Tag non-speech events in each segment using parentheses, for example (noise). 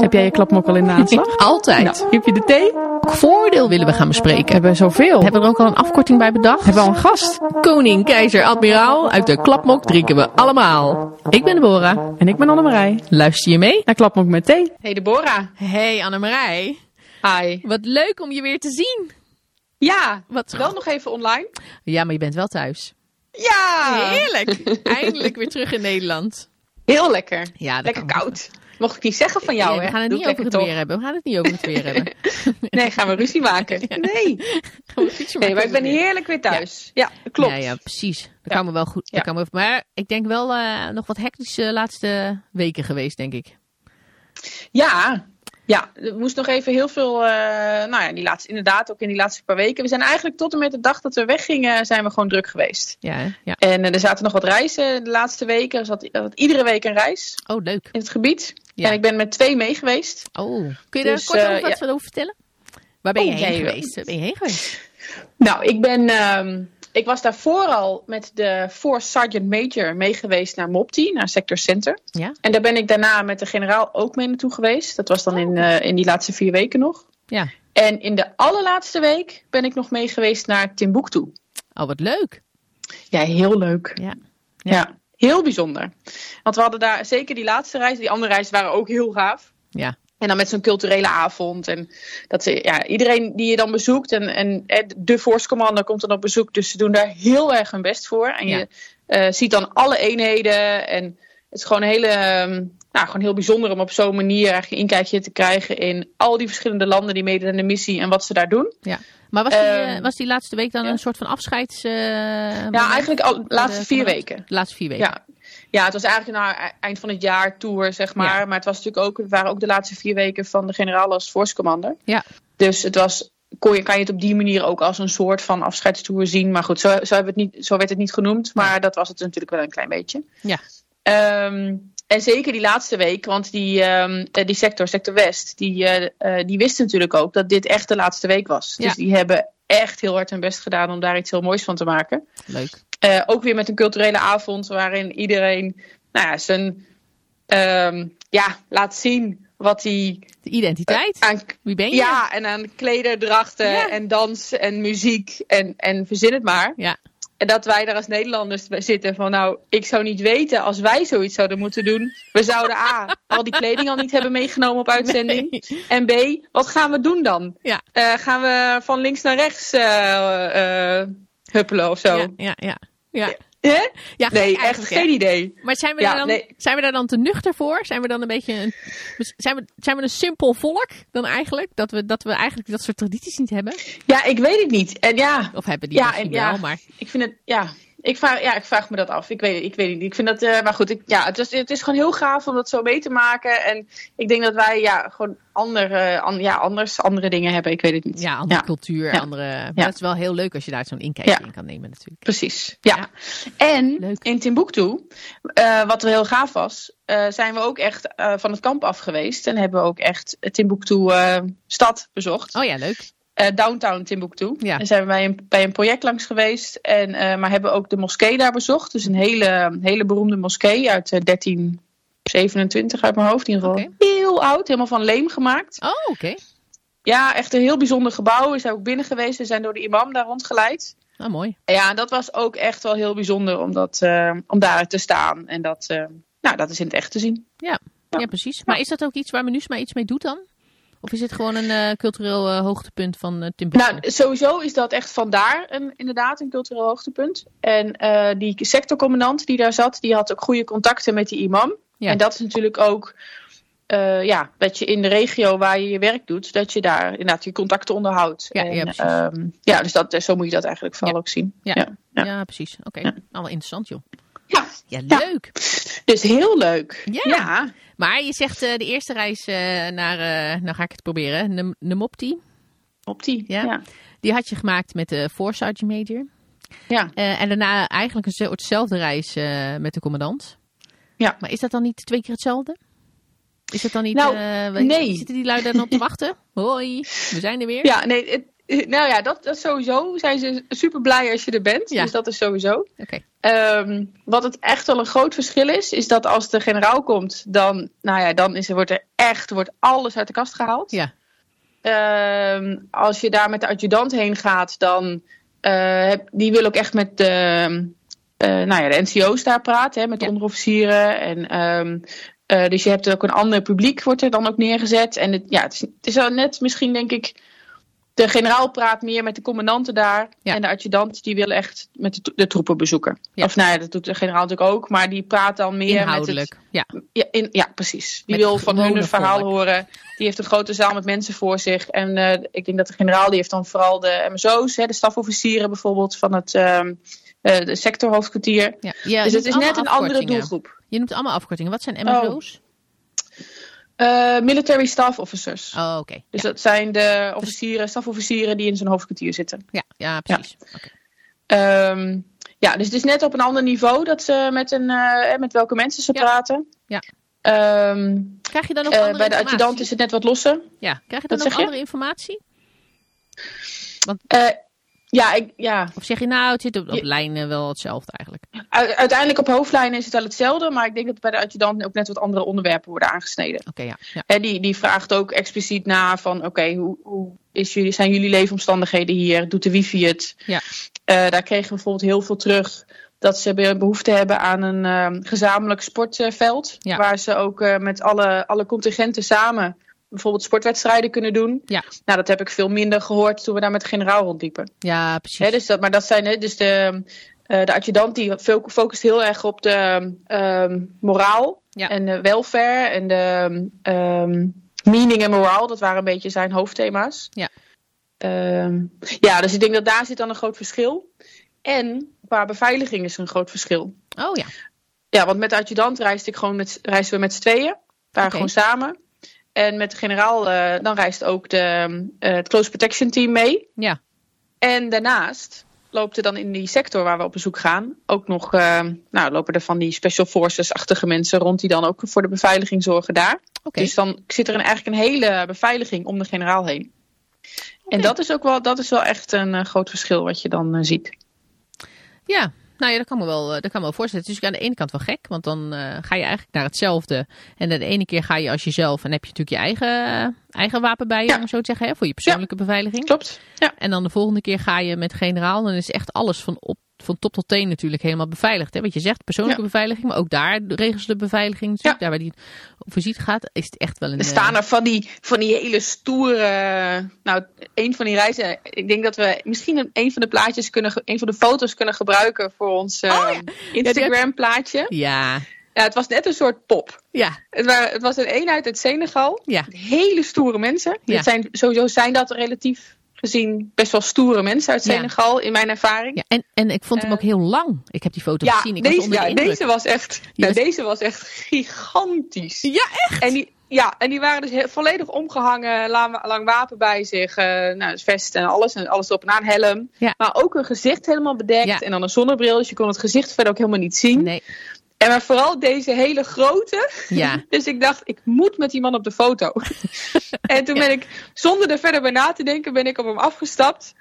Heb jij je klapmok al in de aanslag? (laughs) Altijd. Nou, heb je de thee? Welk voordeel willen we gaan bespreken? Hebben we zoveel? Hebben we er ook al een afkorting bij bedacht? Hebben we al een gast? Koning, keizer, admiraal, uit de klapmok drinken we allemaal. Ik ben Deborah. En ik ben Annemarij. Luister je mee? Naar klapmok met thee. Hey Deborah. Hey Annemarij. Hi. Wat leuk om je weer te zien. Ja, Wat wel nog even online. Ja, maar je bent wel thuis. Ja. Heerlijk. Eindelijk weer terug in Nederland. Heel lekker. Ja, Lekker koud. Mocht ik niet zeggen van jou, Ja, we hè? gaan het Doe niet over het weer hebben. We gaan het niet over het weer (laughs) hebben. Nee, gaan we ruzie maken. (laughs) Nee. Nee, maar ik ben heerlijk weer thuis. Ja, klopt. Ja, ja, precies. Dat kan me wel goed. Dat kan me, maar ik denk wel eh, nog wat hectische laatste weken geweest, denk ik. Ja, ja, er moest nog even heel veel, eh, nou ja, die laatste, inderdaad ook in die laatste paar weken. We zijn eigenlijk tot en met de dag dat we weggingen, zijn we gewoon druk geweest. Ja, hè? ja. En eh, er zaten nog wat reizen de laatste weken. Er zat, er zat iedere week een reis Oh, leuk. in het gebied. Ja. En ik ben met twee mee geweest. Oh, kun je daar Dus, kort eh, over wat over vertellen? Waar ben je Oh, heen nee, geweest? Waar ben je heen geweest? Nou, ik ben, ehm, ik was daarvoor al met de Force Sergeant Major mee geweest naar Mopti, naar Sector Center. Ja? En daar ben ik daarna met de generaal ook mee naartoe geweest. Dat was dan in, eh, in die laatste vier weken nog. Ja. En in de allerlaatste week ben ik nog mee geweest naar Timbuktu. Oh, wat leuk. Ja, heel leuk. Ja. Ja. Ja. heel bijzonder. Want we hadden daar zeker die laatste reis, die andere reizen waren ook heel gaaf. Ja. En dan met zo'n culturele avond. En dat ze, ja, iedereen die je dan bezoekt. En, en de Force Commander komt dan op bezoek. Dus ze doen daar heel erg hun best voor. En Ja. je eh, ziet dan alle eenheden. En het is gewoon, een hele, ehm, nou, gewoon heel bijzonder om op zo'n manier eigenlijk een inkijkje te krijgen. In al die verschillende landen die meedoen aan de missie. En wat ze daar doen. Maar was die, Ehm, eh, was die laatste week dan ja. een soort van afscheids... eh, Ja, eigenlijk al laatste de vier weken. De laatste vier weken. Ja. Ja, het was eigenlijk naar e- eind van het jaar tour, zeg maar. Ja. Maar het was natuurlijk ook, het waren ook de laatste vier weken van de generaal als force commander. Ja. Dus het was, kon je, kan je het op die manier ook als een soort van afscheidstour zien. Maar goed, zo, zo, hebben het niet, zo werd het niet genoemd. Maar dat was het natuurlijk wel een klein beetje. Ja. Ehm, en zeker die laatste week, want die, ehm, eh, die sector, sector West, die, eh, die wisten natuurlijk ook dat dit echt de laatste week was. Ja. Dus die hebben echt heel hard hun best gedaan om daar iets heel moois van te maken. Leuk. Eh, ook weer met een culturele avond waarin iedereen nou ja, zijn ehm, ja, laat zien wat hij De identiteit. aan, Wie ben je? ja, en aan klederdrachten Ja. en dans en muziek en, en verzin het maar. Ja. En dat wij daar als Nederlanders bij zitten van nou, ik zou niet weten als wij zoiets zouden moeten doen. We zouden A, (laughs) al die kleding al niet hebben meegenomen op uitzending. Nee. En B, wat gaan we doen dan? Ja. Eh, gaan we van links naar rechts eh, eh, huppelen of zo? Ja, ja, ja. ja. Hè? ja Nee, echt geen idee. Maar zijn we, daar dan, nee. zijn we daar dan te nuchter voor? Zijn we dan een beetje een, zijn we, zijn we een simpel volk dan eigenlijk? Dat we, dat we eigenlijk dat soort tradities niet hebben? Ja, ik weet het niet. En ja, Of hebben die Ja, misschien en ja. wel, maar... ik vind het, ja, ik vraag, ja, ik vraag me dat af. Ik weet het, ik weet het niet. Ik vind dat, eh, maar goed, ik, ja, het is, het is gewoon heel gaaf om dat zo mee te maken. En ik denk dat wij, ja, gewoon andere, an- ja, anders, andere dingen hebben. Ik weet het niet. Ja, andere Ja. cultuur, Ja. andere... Maar Ja. dat is wel heel leuk als je daar zo'n inkijkje in kan nemen natuurlijk. Precies, ja. En Leuk. in Timbuktu, eh, wat wel heel gaaf was, eh, zijn we ook echt van het kamp af geweest. En hebben we ook echt Timbuktu stad bezocht. Oh ja, leuk. Eh, downtown Timbuktu. Ja. En zijn we bij een, bij een project langs geweest. En, eh, maar hebben ook de moskee daar bezocht. Dus een hele, hele beroemde moskee uit eh, 1327 uit mijn hoofd. In ieder geval heel oud, helemaal van leem gemaakt. Oh, oké. Ja, echt een heel bijzonder gebouw. We zijn ook binnen geweest. We zijn door de imam daar rondgeleid. Oh, mooi. Ja, dat was ook echt wel heel bijzonder om, dat, eh, om daar te staan. En dat, eh, nou, dat is in het echt te zien. Ja, ja precies. Maar is dat ook iets waar Minusma iets mee doet dan? Of is het gewoon een eh, cultureel eh, hoogtepunt van eh Timbuktu? Nou, sowieso is dat echt vandaar een, inderdaad een cultureel hoogtepunt. En die sectorcommandant die daar zat, die had ook goede contacten met die imam. Ja. En dat is natuurlijk ook, ja, dat je in de regio waar je je werk doet, dat je daar inderdaad je contacten onderhoudt. Ja, en, ja, ehm, ja, dus dat, zo moet je dat eigenlijk vooral Ja. ook zien. Ja. Ja. precies. Oké, Ja. nou wel interessant joh. Ja. Ja, Ja. leuk. Dus heel leuk. Ja. ja. Maar je zegt eh, de eerste reis eh, naar, eh, nou ga ik het proberen, Nem- Nemopti. Op die. Ja. Ja. Die had je gemaakt met de Force Sergeant Major. Ja. En daarna eigenlijk een soortzelfde reis met de commandant. Ja. Maar is dat dan niet twee keer hetzelfde? Is dat dan niet... Nou, nee. Zitten die lui daar dan op te wachten? (laughs) Hoi, we zijn er weer. Ja, nee, het, (laughs) nou ja, dat, dat sowieso zijn ze super blij als je er bent. Ja. Dus dat is sowieso. Oké. Ehm, wat het echt wel een groot verschil is, is dat als de generaal komt, dan, nou ja, dan is er, wordt er echt wordt alles uit de kast gehaald. Ja. Ehm, als je daar met de adjudant heen gaat, dan eh, die wil ook echt met de, eh, nou ja, de NCO's daar praten, hè, met de Ja. onderofficieren. En, ehm, eh, dus je hebt ook een ander publiek, wordt er dan ook neergezet. En het, ja, het, is, het is wel net misschien, denk ik, de generaal praat meer met de commandanten daar. Ja. En de adjudant die wil echt met de, troepen bezoeken. Ja. Of nou ja, dat doet de generaal natuurlijk ook. Maar die praat dan meer Inhoudelijk. Ja. met het... Ja, in, ja precies. Die Met wil van hun een verhaal volk. horen. Die heeft een grote zaal met mensen voor zich. En eh, ik denk dat de generaal, die heeft dan vooral de MSO's. Hè, de stafofficieren bijvoorbeeld van het ehm, eh, de sectorhoofdkwartier. ja. ja dus het is net een andere doelgroep. Je noemt allemaal afkortingen. Wat zijn Oh. Eh, military staff officers. Oh, oké. Dus Ja. dat zijn de officieren, stafofficieren die in zo'n hoofdkwartier zitten. Ja, ja, precies. Oké. Ehm, ja, dus het is net op een ander niveau dat ze met, een, eh, met welke mensen ze Ja. praten. Ja. Ehm, Krijg je dan ook eh, andere bij de adjudant is het net wat losser. Ja, krijg je dan ook je? andere informatie? Eh, ja, ik, ja, Of zeg je nou, het zit op, lijnen wel hetzelfde eigenlijk? U- uiteindelijk op hoofdlijnen is het wel hetzelfde. Maar ik denk dat bij de adjudant ook net wat andere onderwerpen worden aangesneden. Oké, ja. ja. Hè, die, die vraagt ook expliciet na van oké, hoe, hoe is jullie, zijn jullie leefomstandigheden hier? Doet de wifi het? Ja. Eh, daar kregen we bijvoorbeeld heel veel terug dat ze be- behoefte hebben aan een ehm, gezamenlijk sportveld. Ja. Waar ze ook eh, met alle, alle contingenten samen bijvoorbeeld sportwedstrijden kunnen doen. Ja. Nou, dat heb ik veel minder gehoord toen we daar met de generaal rondliepen. Ja, precies. Dus dat, maar dat zijn hè, dus de, eh, de adjudant die fo- focust heel erg op de ehm, moraal Ja. en de welfare en de ehm, meaning en moraal. Dat waren een beetje zijn hoofdthema's. Ja. Ehm, ja, dus ik denk dat daar zit dan een groot verschil. En qua beveiliging is een groot verschil. Oh ja. Ja, want met de adjudant reisde ik gewoon met, reisden we met z'n tweeën. Daar Oké. gewoon samen. En met de generaal, eh, dan reist ook de, eh, het Close Protection Team mee. Ja. En daarnaast loopt er dan in die sector waar we op bezoek gaan ook nog, eh, nou, lopen er van die special forces-achtige mensen rond die dan ook voor de beveiliging zorgen daar. Dus dan zit er een, eigenlijk een hele beveiliging om de generaal heen. En dat is ook wel, dat is wel echt een groot verschil wat je dan ziet. Ja, nou ja, dat kan me wel, eh, dat kan me wel voorstellen. Het is natuurlijk aan de ene kant wel gek, want dan eh, ga je eigenlijk naar hetzelfde. En de ene keer ga je als jezelf en heb je natuurlijk je eigen, eh, eigen wapen bij je, Ja. om zo te zeggen, hè, voor je persoonlijke beveiliging. Klopt? Ja. En dan de volgende keer ga je met generaal, dan is echt alles van, op, van top tot teen natuurlijk helemaal beveiligd. Hè? Wat je zegt, persoonlijke beveiliging, maar ook daar regels de beveiliging. Ja. Daar waar die op visite gaat, is het echt wel een... Er eh, staan er van die, van die hele stoere. Nou, een van die reizen. Ik denk dat we misschien een, van de plaatjes kunnen. Een van de foto's kunnen gebruiken voor ons Oh Instagram plaatje. Ja, Ja, het was net een soort pop. ja, Het, waren, het was een eenheid uit Senegal. ja. Hele stoere mensen. Ja. Het zijn, sowieso zijn dat relatief gezien best wel stoere mensen uit Ja. Senegal, in mijn ervaring. ja. En, en ik vond hem Eh, ook heel lang. Ik heb die foto Ja, gezien. Ik was deze, onder de ja deze was echt, nou, was- deze was echt gigantisch. Ja, echt? En die, ja, en die waren dus volledig omgehangen, lang, lang wapen bij zich, eh nou, vest en alles, en alles erop en aan, helm. Maar ook een gezicht helemaal bedekt en dan een zonnebril, dus je kon het gezicht verder ook helemaal niet zien. Nee, En maar vooral deze hele grote. ja. (laughs) Dus ik dacht, ik moet met die man op de foto. (laughs) en toen ben ik, zonder er verder bij na te denken, ben ik op hem afgestapt.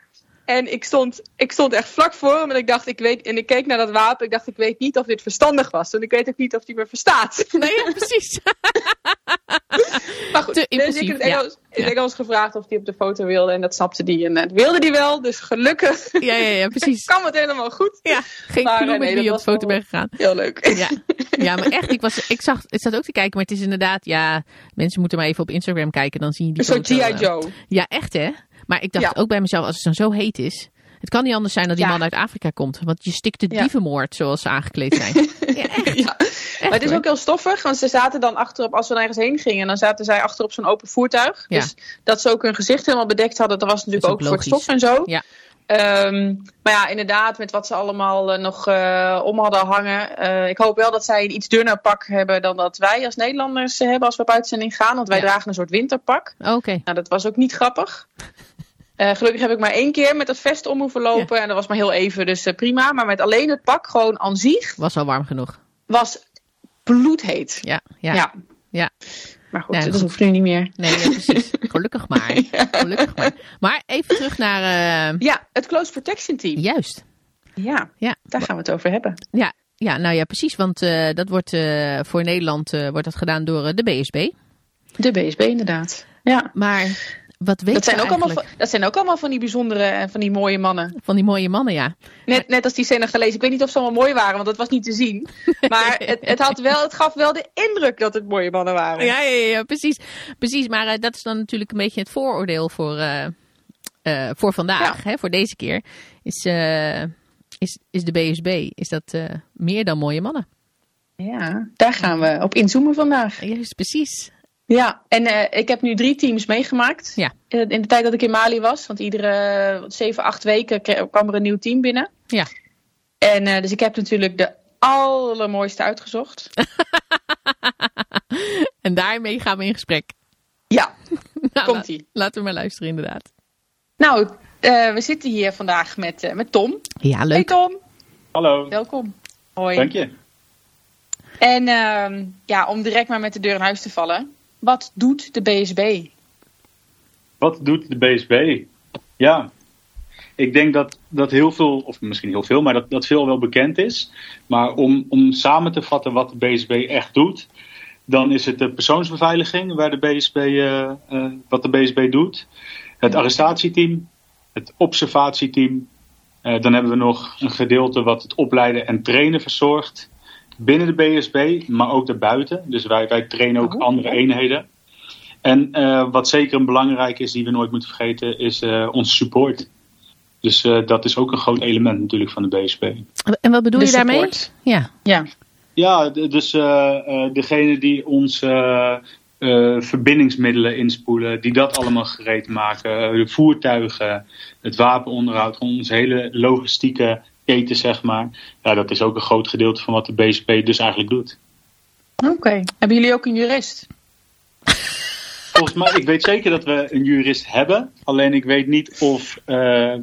En ik stond, ik stond echt vlak voor hem en ik dacht, ik weet, en ik keek naar dat wapen. Ik dacht, ik weet niet of dit verstandig was. Want ik weet ook niet of hij me verstaat. Nee, ja, precies. (laughs) (laughs) Maar goed, dus ik het Engels, in het. Engels gevraagd of hij op de foto wilde. En dat snapte hij. En dat wilde hij wel. Dus gelukkig Ja, ja, ja, (laughs) precies. kwam het helemaal goed. Ja, geen Maar, eh, met nee, wie op de foto bent gegaan. Heel leuk. Ja. ja, maar echt, ik, was, ik, zag, ik zat ook te kijken, maar het is inderdaad, ja, mensen moeten maar even op Instagram kijken, dan zie je die foto. G.I. eh. Joe. Ja, echt hè? Maar ik dacht Ja. ook bij mezelf, als het dan zo heet is, het kan niet anders zijn dat die Ja. man uit Afrika komt, want je stikt de Ja. dievenmoord zoals ze aangekleed zijn. (laughs) ja, echt, Ja. Maar het is hoor. ook heel stoffig, want ze zaten dan achterop, als we nergens heen gingen, dan zaten zij achter op zo'n open voertuig. Ja. Dus dat ze ook hun gezicht helemaal bedekt hadden, dat was natuurlijk Dat ook, is voor ook het stof en zo. Ja. Ehm, maar ja, inderdaad, met wat ze allemaal eh, nog eh, om hadden hangen. eh, ik hoop wel dat zij een iets dunner pak hebben dan dat wij als Nederlanders hebben als we op uitzending gaan. Want wij Ja. dragen een soort winterpak. Oké, Nou, dat was ook niet grappig. (laughs) Eh, gelukkig heb ik maar één keer met dat vest om hoeven lopen. En dat was maar heel even, dus eh, prima. Maar met alleen het pak, gewoon aan zich, was al warm genoeg. was bloedheet. Ja, ja. Ja. Ja. Maar goed, Ja, dat hoeft nu niet meer. Nee, ja, precies. Gelukkig maar. (laughs) Gelukkig maar. Maar even terug naar... eh, Ja, het Close Protection Team. juist. Ja, Ja. daar gaan we het over hebben. Ja, ja, nou ja, precies. Want dat wordt voor Nederland wordt dat gedaan door de BSB. De BSB inderdaad. Ja. Maar wat weet Dat zijn, ook allemaal, eigenlijk dat zijn ook allemaal van die bijzondere en van die mooie mannen. van die mooie mannen, ja. Net, net als die Senegalees. Ik weet niet of ze allemaal mooi waren, want dat was niet te zien. (laughs) Maar het, het, had wel, het gaf wel de indruk dat het mooie mannen waren. Ja, ja, ja, precies. Precies, maar eh, dat is dan natuurlijk een beetje het vooroordeel voor, eh, eh, voor vandaag, hè, voor deze keer. Is, is, is de BSB, is dat meer dan mooie mannen. Ja, daar gaan we op inzoomen vandaag. Juist, precies. Ja, en eh, ik heb nu drie teams meegemaakt. Ja. Eh, in de tijd dat ik in Mali was. Want iedere zeven, acht weken kwam er een nieuw team binnen. Ja. En eh, dus ik heb natuurlijk de allermooiste uitgezocht. (laughs) En daarmee gaan we in gesprek. Ja, (laughs) Nou, Komt-ie. la- Laten we maar luisteren, inderdaad. nou, eh, we zitten hier vandaag met, met Tom. Ja, Hey leuk. Tom, Hallo, welkom. Hoi. dank je. En ehm, ja, om direct maar met de deur in huis te vallen. Wat doet de BSB? Wat doet de BSB? Ja, ik denk dat, dat heel veel, of misschien heel veel, maar dat, dat veel wel bekend is. Maar om, om samen te vatten wat de BSB echt doet, dan is het de persoonsbeveiliging waar de BSB, eh, eh, wat de BSB doet. Het arrestatieteam, het observatieteam. Eh, dan hebben we nog een gedeelte wat het opleiden en trainen verzorgt. Binnen de BSB, maar ook daarbuiten. Dus wij, wij trainen ook Oh, andere eenheden. En eh, wat zeker een belangrijk is, die we nooit moeten vergeten, is eh onze support. Dus eh, dat is ook een groot element natuurlijk van de BSB. En wat bedoel De je daarmee? support. Ja. Ja, Ja, dus eh eh, degene die ons eh, eh, verbindingsmiddelen inspoelen, die dat allemaal gereed maken, de voertuigen, het wapenonderhoud, onze hele logistieke keten, zeg maar. Ja, dat is ook een groot gedeelte van wat de BSB dus eigenlijk doet. oké. Hebben jullie ook een jurist? Volgens mij, ik weet zeker dat we een jurist hebben. Alleen ik weet niet of eh,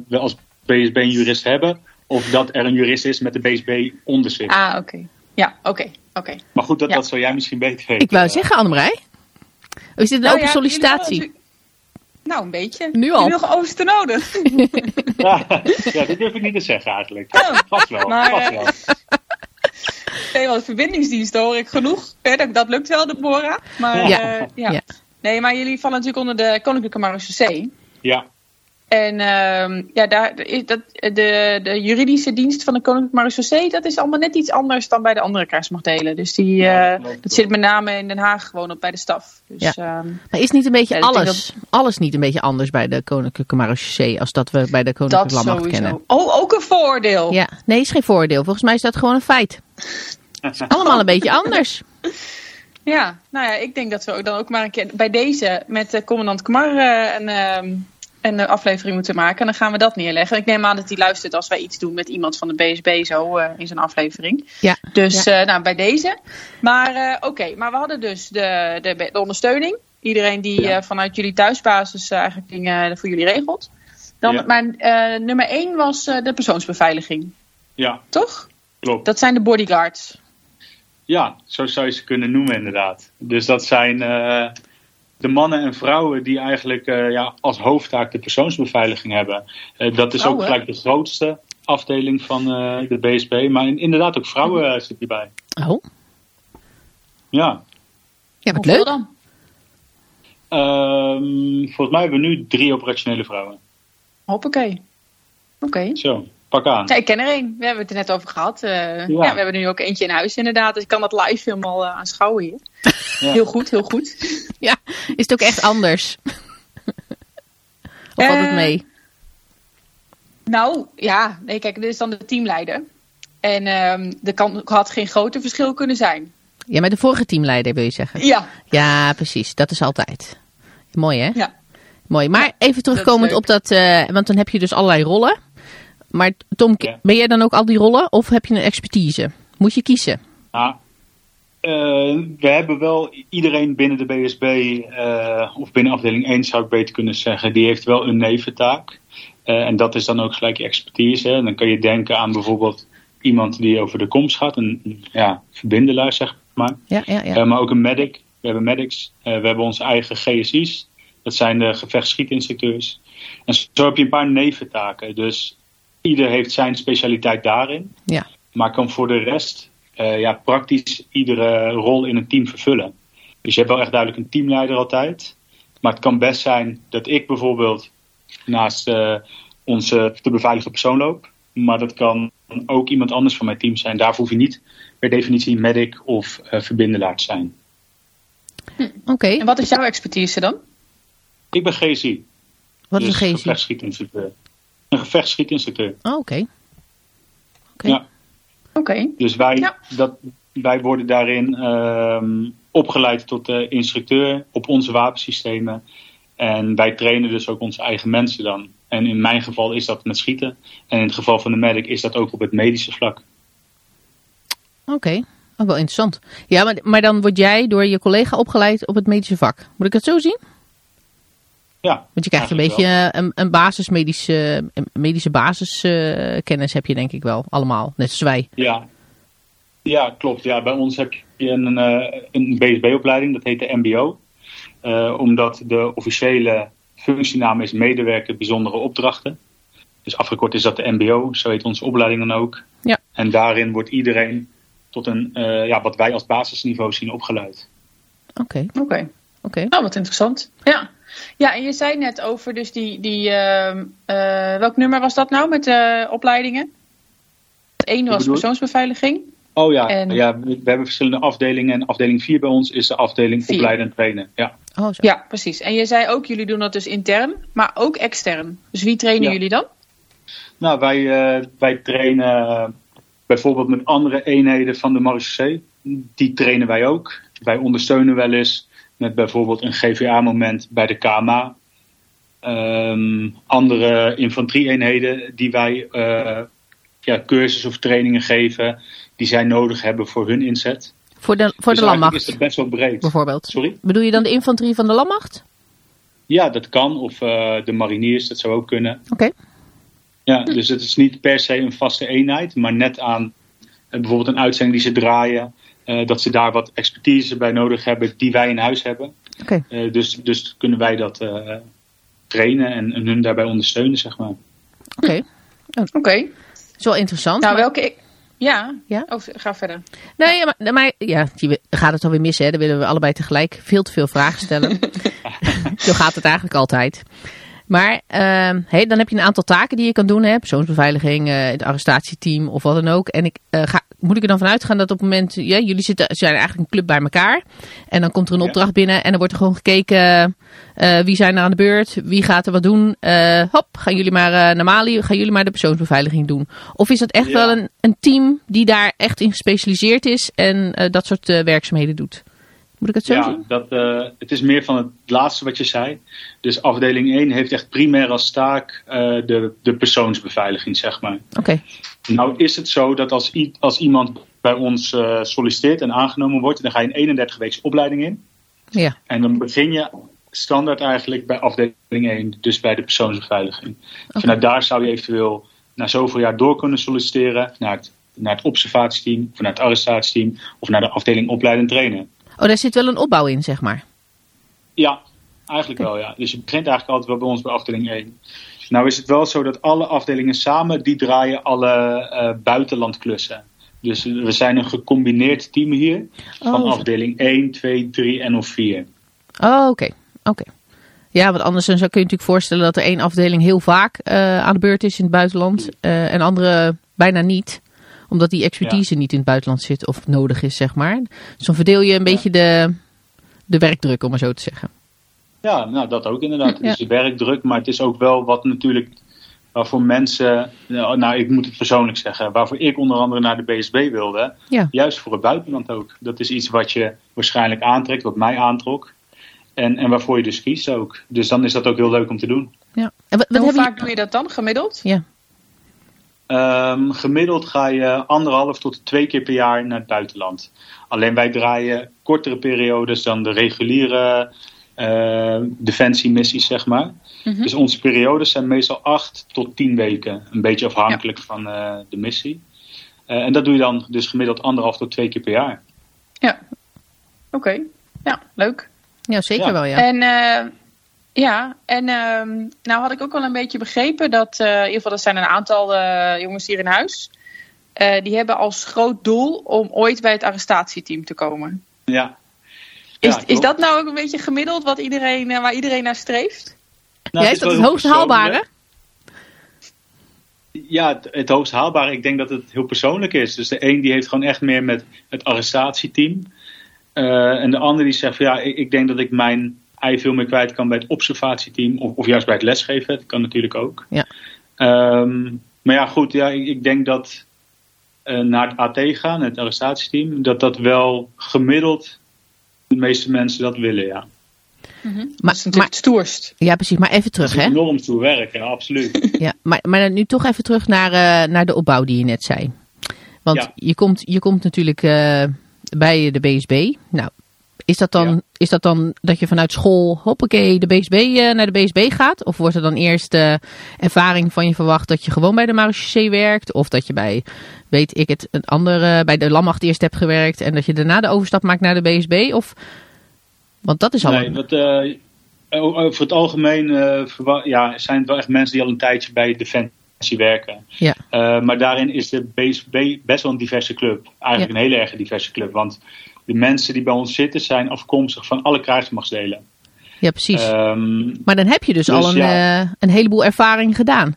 we als BSB een jurist hebben. Of dat er een jurist is met de BSB onder zich. Ah, oké. Ja, oké. oké. Maar goed, dat, Ja. dat zou jij misschien beter weten. Ik wou zeggen, Annemarij. Is dit een Nou open ja, sollicitatie? Nou, een beetje. Nu al. Nog oosten nodig. Ja, ja, dat durf ik niet te zeggen eigenlijk. Oh, Vast wel. Maar, vast eh, wel. Nee, want verbindingsdiensten hoor ik genoeg. Hè, dat, dat lukt wel, Deborah. Maar, Ja. eh, ja. Ja. Nee, maar jullie vallen natuurlijk onder de Koninklijke Marechaussee. Ja, En ehm, ja, daar, is dat, de, de juridische dienst van de Koninklijke Marechaussee, dat is allemaal net iets anders dan bij de andere krijgsmachtdelen. Dus die, Ja, eh, dat zit met name in Den Haag gewoon op bij de staf. Dus ehm, Maar is niet een beetje Ja, alles, alles niet een beetje anders bij de Koninklijke Marechaussee als dat we bij de Koninklijke Landmacht kennen? Oh, ook een voordeel. Ja, nee, is geen voordeel. Volgens mij is dat gewoon een feit. (laughs) Allemaal een beetje anders. Ja, nou ja, ik denk dat we ook dan ook maar een keer bij deze met de commandant Kamar eh, een, ehm, een aflevering moeten maken. En dan gaan we dat neerleggen. Ik neem aan dat hij luistert als wij iets doen met iemand van de BSB zo eh, in zijn aflevering. Ja. Dus eh, nou, bij deze. Maar eh, oké, maar we hadden dus de, de, de ondersteuning. Iedereen die Ja. eh, vanuit jullie thuisbasis eh, eigenlijk dingen voor jullie regelt. Dan, Ja. Maar eh, nummer één was eh, de persoonsbeveiliging, ja, toch? klopt. Dat zijn de bodyguards. Ja, zo zou je ze kunnen noemen inderdaad. Dus dat zijn eh, de mannen en vrouwen die eigenlijk eh, ja, als hoofdtaak de persoonsbeveiliging hebben. Eh, dat is ook gelijk de grootste afdeling van eh, de BSB. Maar in- inderdaad ook vrouwen eh, zitten hierbij. Oh, Ja. ja, wat leuk. dan? Ehm, volgens mij hebben we nu drie operationele vrouwen. Hoppakee. Oké. Zo, pak aan. Ja, ik ken er één. We hebben het er net over gehad. Eh, ja. we hebben er nu ook eentje in huis inderdaad. Dus ik kan dat live helemaal eh, aanschouwen hier. (laughs) Ja. Heel goed, heel goed. (laughs) Ja, is het ook echt anders? (laughs) of valt het Eh, mee? Nou, ja. Nee, kijk, dit is dan de teamleider. En ehm er kan, had geen groter verschil kunnen zijn. Ja, met de vorige teamleider wil je zeggen. Ja. Ja, precies. Dat is altijd. Mooi, hè? Ja. Mooi. Maar even terugkomend op dat, eh, want dan heb je dus allerlei rollen. Maar Tom, Ja. ben jij dan ook al die rollen of heb je een expertise? Moet je kiezen? Nou, eh, we hebben wel iedereen binnen de BSB, eh, of binnen afdeling 1 zou ik beter kunnen zeggen, die heeft wel een neventaak. Eh, en dat is dan ook gelijk je expertise. hè. Dan kan je denken aan bijvoorbeeld iemand die over de komst gaat, een ja, verbindelaar zeg maar. Ja, ja, ja. Maar ook een medic. We hebben medics, we hebben onze eigen GSI's. Dat zijn de gevechtsschietinstructeurs. En zo heb je een paar neventaken. Dus ieder heeft zijn specialiteit daarin. Ja. Maar kan voor de rest ja, praktisch iedere rol in een team vervullen. Dus je hebt wel echt duidelijk een teamleider altijd. Maar het kan best zijn dat ik bijvoorbeeld naast onze te beveiligen persoon loop. Maar dat kan ook iemand anders van mijn team zijn. Daarvoor hoef je niet per definitie medic of uh, verbindelaar te zijn. Hm, Oké. En wat is jouw expertise dan? Ik ben GSI. Wat is dus een GSI? Een gevechtsschietinstructeur. Oh, oké. Oké. Ja. Oké. Dus wij, Ja. dat, wij worden daarin ehm, opgeleid tot uh, instructeur op onze wapensystemen. En wij trainen dus ook onze eigen mensen dan. En in mijn geval is dat met schieten. En in het geval van de medic is dat ook op het medische vlak. Oké, ook wel interessant. Ja, maar, maar dan word jij door je collega opgeleid op het medische vak. Moet ik het zo zien? Ja. Want je krijgt een beetje een, een basismedische medische basiskennis heb je denk ik wel allemaal. Net zoals wij. Ja, ja klopt. Ja, bij ons heb je een, eh, een BSB-opleiding, dat heet de MBO. Uh, omdat de officiële functienaam is medewerker bijzondere opdrachten. Dus afgekort is dat de MBO, zo heet onze opleiding dan ook. Ja. En daarin wordt iedereen tot een, uh, ja, wat wij als basisniveau zien opgeleid. Oké, Oké. oké. Nou, wat interessant. Ja. Ja, en je zei net over dus die, die uh, uh, welk nummer was dat nou met de opleidingen? Het ene was persoonsbeveiliging. Oh ja, En- ja, we hebben verschillende afdelingen. En afdeling 4 bij ons is de afdeling Vier. opleiden en trainen. Ja. Oh, zo. Ja, precies. En je zei ook, jullie doen dat dus intern, maar ook extern. Dus wie trainen Ja. jullie dan? Nou, wij, eh, wij trainen eh, bijvoorbeeld met andere eenheden van de marechaussee. Die trainen wij ook. Wij ondersteunen wel eens met bijvoorbeeld een GVA-moment bij de KMA. Ehm, andere infanterie-eenheden die wij eh, ja, cursus of trainingen geven, die zij nodig hebben voor hun inzet. Voor de, voor Dus de landmacht is het best wel breed. bijvoorbeeld. Sorry? Bedoel je dan de infanterie van de landmacht? Ja, dat kan. Of eh, de mariniers, dat zou ook kunnen. Oké. Ja, dus het is niet per se een vaste eenheid, maar net aan eh, bijvoorbeeld een uitzending die ze draaien, eh, dat ze daar wat expertise bij nodig hebben die wij in huis hebben. Oké. Eh, dus, dus kunnen wij dat eh, trainen en, en hun daarbij ondersteunen, zeg maar. Oké. Oké. is wel interessant. Nou, maar- welke... Ja? Ja? Oh, ga verder. Nee, maar, maar ja, je gaat het alweer mis, hè? Dan willen we allebei tegelijk veel te veel vragen stellen. (laughs) Zo gaat het eigenlijk altijd. Maar ehm, hey, dan heb je een aantal taken die je kan doen. Hè? Persoonsbeveiliging, eh, het arrestatieteam of wat dan ook. En ik, eh, ga, moet ik er dan vanuit gaan dat op het moment... Ja, jullie zitten, zijn eigenlijk een club bij elkaar. En dan komt er een Ja. opdracht binnen en dan wordt er gewoon gekeken... eh, wie zijn er aan de beurt? Wie gaat er wat doen? Hop, gaan jullie maar naar Mali? Gaan jullie maar de persoonsbeveiliging doen? Of is dat echt Ja. wel een, een team die daar echt in gespecialiseerd is... en dat soort werkzaamheden doet? Moet ik het zo ja, zien? dat, eh, het is meer van het laatste wat je zei. Dus afdeling 1 heeft echt primair als taak eh, de, de persoonsbeveiliging, zeg maar. Oké, Nou is het zo dat als, i- als iemand bij ons eh, solliciteert en aangenomen wordt, dan ga je een 31 weeks opleiding in. ja. En dan begin je standaard eigenlijk bij afdeling 1, dus bij de persoonsbeveiliging. Vanuit daar zou je eventueel na zoveel jaar door kunnen solliciteren naar het, naar het observatieteam, of naar het arrestatieteam, of naar de afdeling opleiden en trainen. Oh, daar zit wel een opbouw in, zeg maar. Ja, eigenlijk wel ja. Dus je begint eigenlijk altijd wel bij ons bij afdeling 1. Nou is het wel zo dat alle afdelingen samen, die draaien alle eh, buitenlandklussen. Dus we zijn een gecombineerd team hier. Van Oh, afdeling 1, 2, 3 en of 4. Oh, oké. oké. Ja, want anders dan zou kun je natuurlijk voorstellen dat er één afdeling heel vaak eh, aan de beurt is in het buitenland eh, en andere bijna niet. Omdat die expertise niet in het buitenland zit of nodig is, zeg maar. Dus dan verdeel je een beetje de, de werkdruk, om maar zo te zeggen. Ja, nou dat ook inderdaad. Ja. Het is werkdruk, maar het is ook wel wat natuurlijk waarvoor mensen, nou nou, ik moet het persoonlijk zeggen, waarvoor ik onder andere naar de BSB wilde. Ja. Juist voor het buitenland ook. Dat is iets wat je waarschijnlijk aantrekt, wat mij aantrok. En, en waarvoor je dus kiest ook. Dus dan is dat ook heel leuk om te doen. Ja. En wat, wat En hoe vaak doe je dat dan, gemiddeld? Ja. Ehm, gemiddeld ga je anderhalf tot twee keer per jaar naar het buitenland. Alleen wij draaien kortere periodes dan de reguliere eh defensiemissies, zeg maar. Mhm. Dus onze periodes zijn meestal acht tot tien weken. Een beetje afhankelijk van eh, de missie. Eh, en dat doe je dan dus gemiddeld anderhalf tot twee keer per jaar. Ja. Oké. Ja, leuk. Ja, zeker Ja. wel, ja. En eh, ja, en ehm, nou had ik ook wel een beetje begrepen dat, eh, in ieder geval, er zijn een aantal eh, jongens hier in huis. eh, die hebben als groot doel om ooit bij het arrestatieteam te komen. Ja. Is, Ja, is dat nou ook een beetje gemiddeld wat iedereen, eh, waar iedereen naar streeft? Nou, ja, is dat het hoogst haalbare? Ja, het, het hoogst haalbare. Ik denk dat het heel persoonlijk is. Dus de een die heeft gewoon echt meer met het arrestatieteam. Eh, en de ander die zegt van ja, ik, ik denk dat ik mijn ei veel meer kwijt kan bij het observatieteam. Of, of juist bij het lesgeven. Dat kan natuurlijk ook. Ja. Ehm, maar ja, goed. Ja, ik, ik denk dat eh, naar het AT gaan, het arrestatieteam, dat dat wel gemiddeld de meeste mensen dat willen, ja. Maar, dat is maar, natuurlijk het stoerst. ja, precies. Maar even terug, hè? enorm toe werk, ja, absoluut. (laughs) Ja, maar, maar nu toch even terug naar, eh, naar de opbouw die je net zei. Want Ja. je, komt, je komt natuurlijk eh, bij de BSB. Nou, is dat, dan, Ja. is dat dan dat je vanuit school, hoppakee, de BSB, eh, naar de BSB gaat? Of wordt er dan eerst eh, ervaring van je verwacht dat je gewoon bij de marechaussee werkt? Of dat je bij, weet ik het, een andere, bij de Lammacht eerst hebt gewerkt en dat je daarna de overstap maakt naar de BSB? Of, want dat is al... Nee, dat, eh, over het algemeen ja, zijn het wel echt mensen die al een tijdje bij Defensie werken. Ja. Maar daarin is de BSB best wel een diverse club. Eigenlijk een hele erg diverse club. Want de mensen die bij ons zitten zijn afkomstig van alle krijgsmachtsdelen. ja, precies. Ehm, Maar dan heb je dus, Dus al een, ja. eh, een heleboel ervaring gedaan.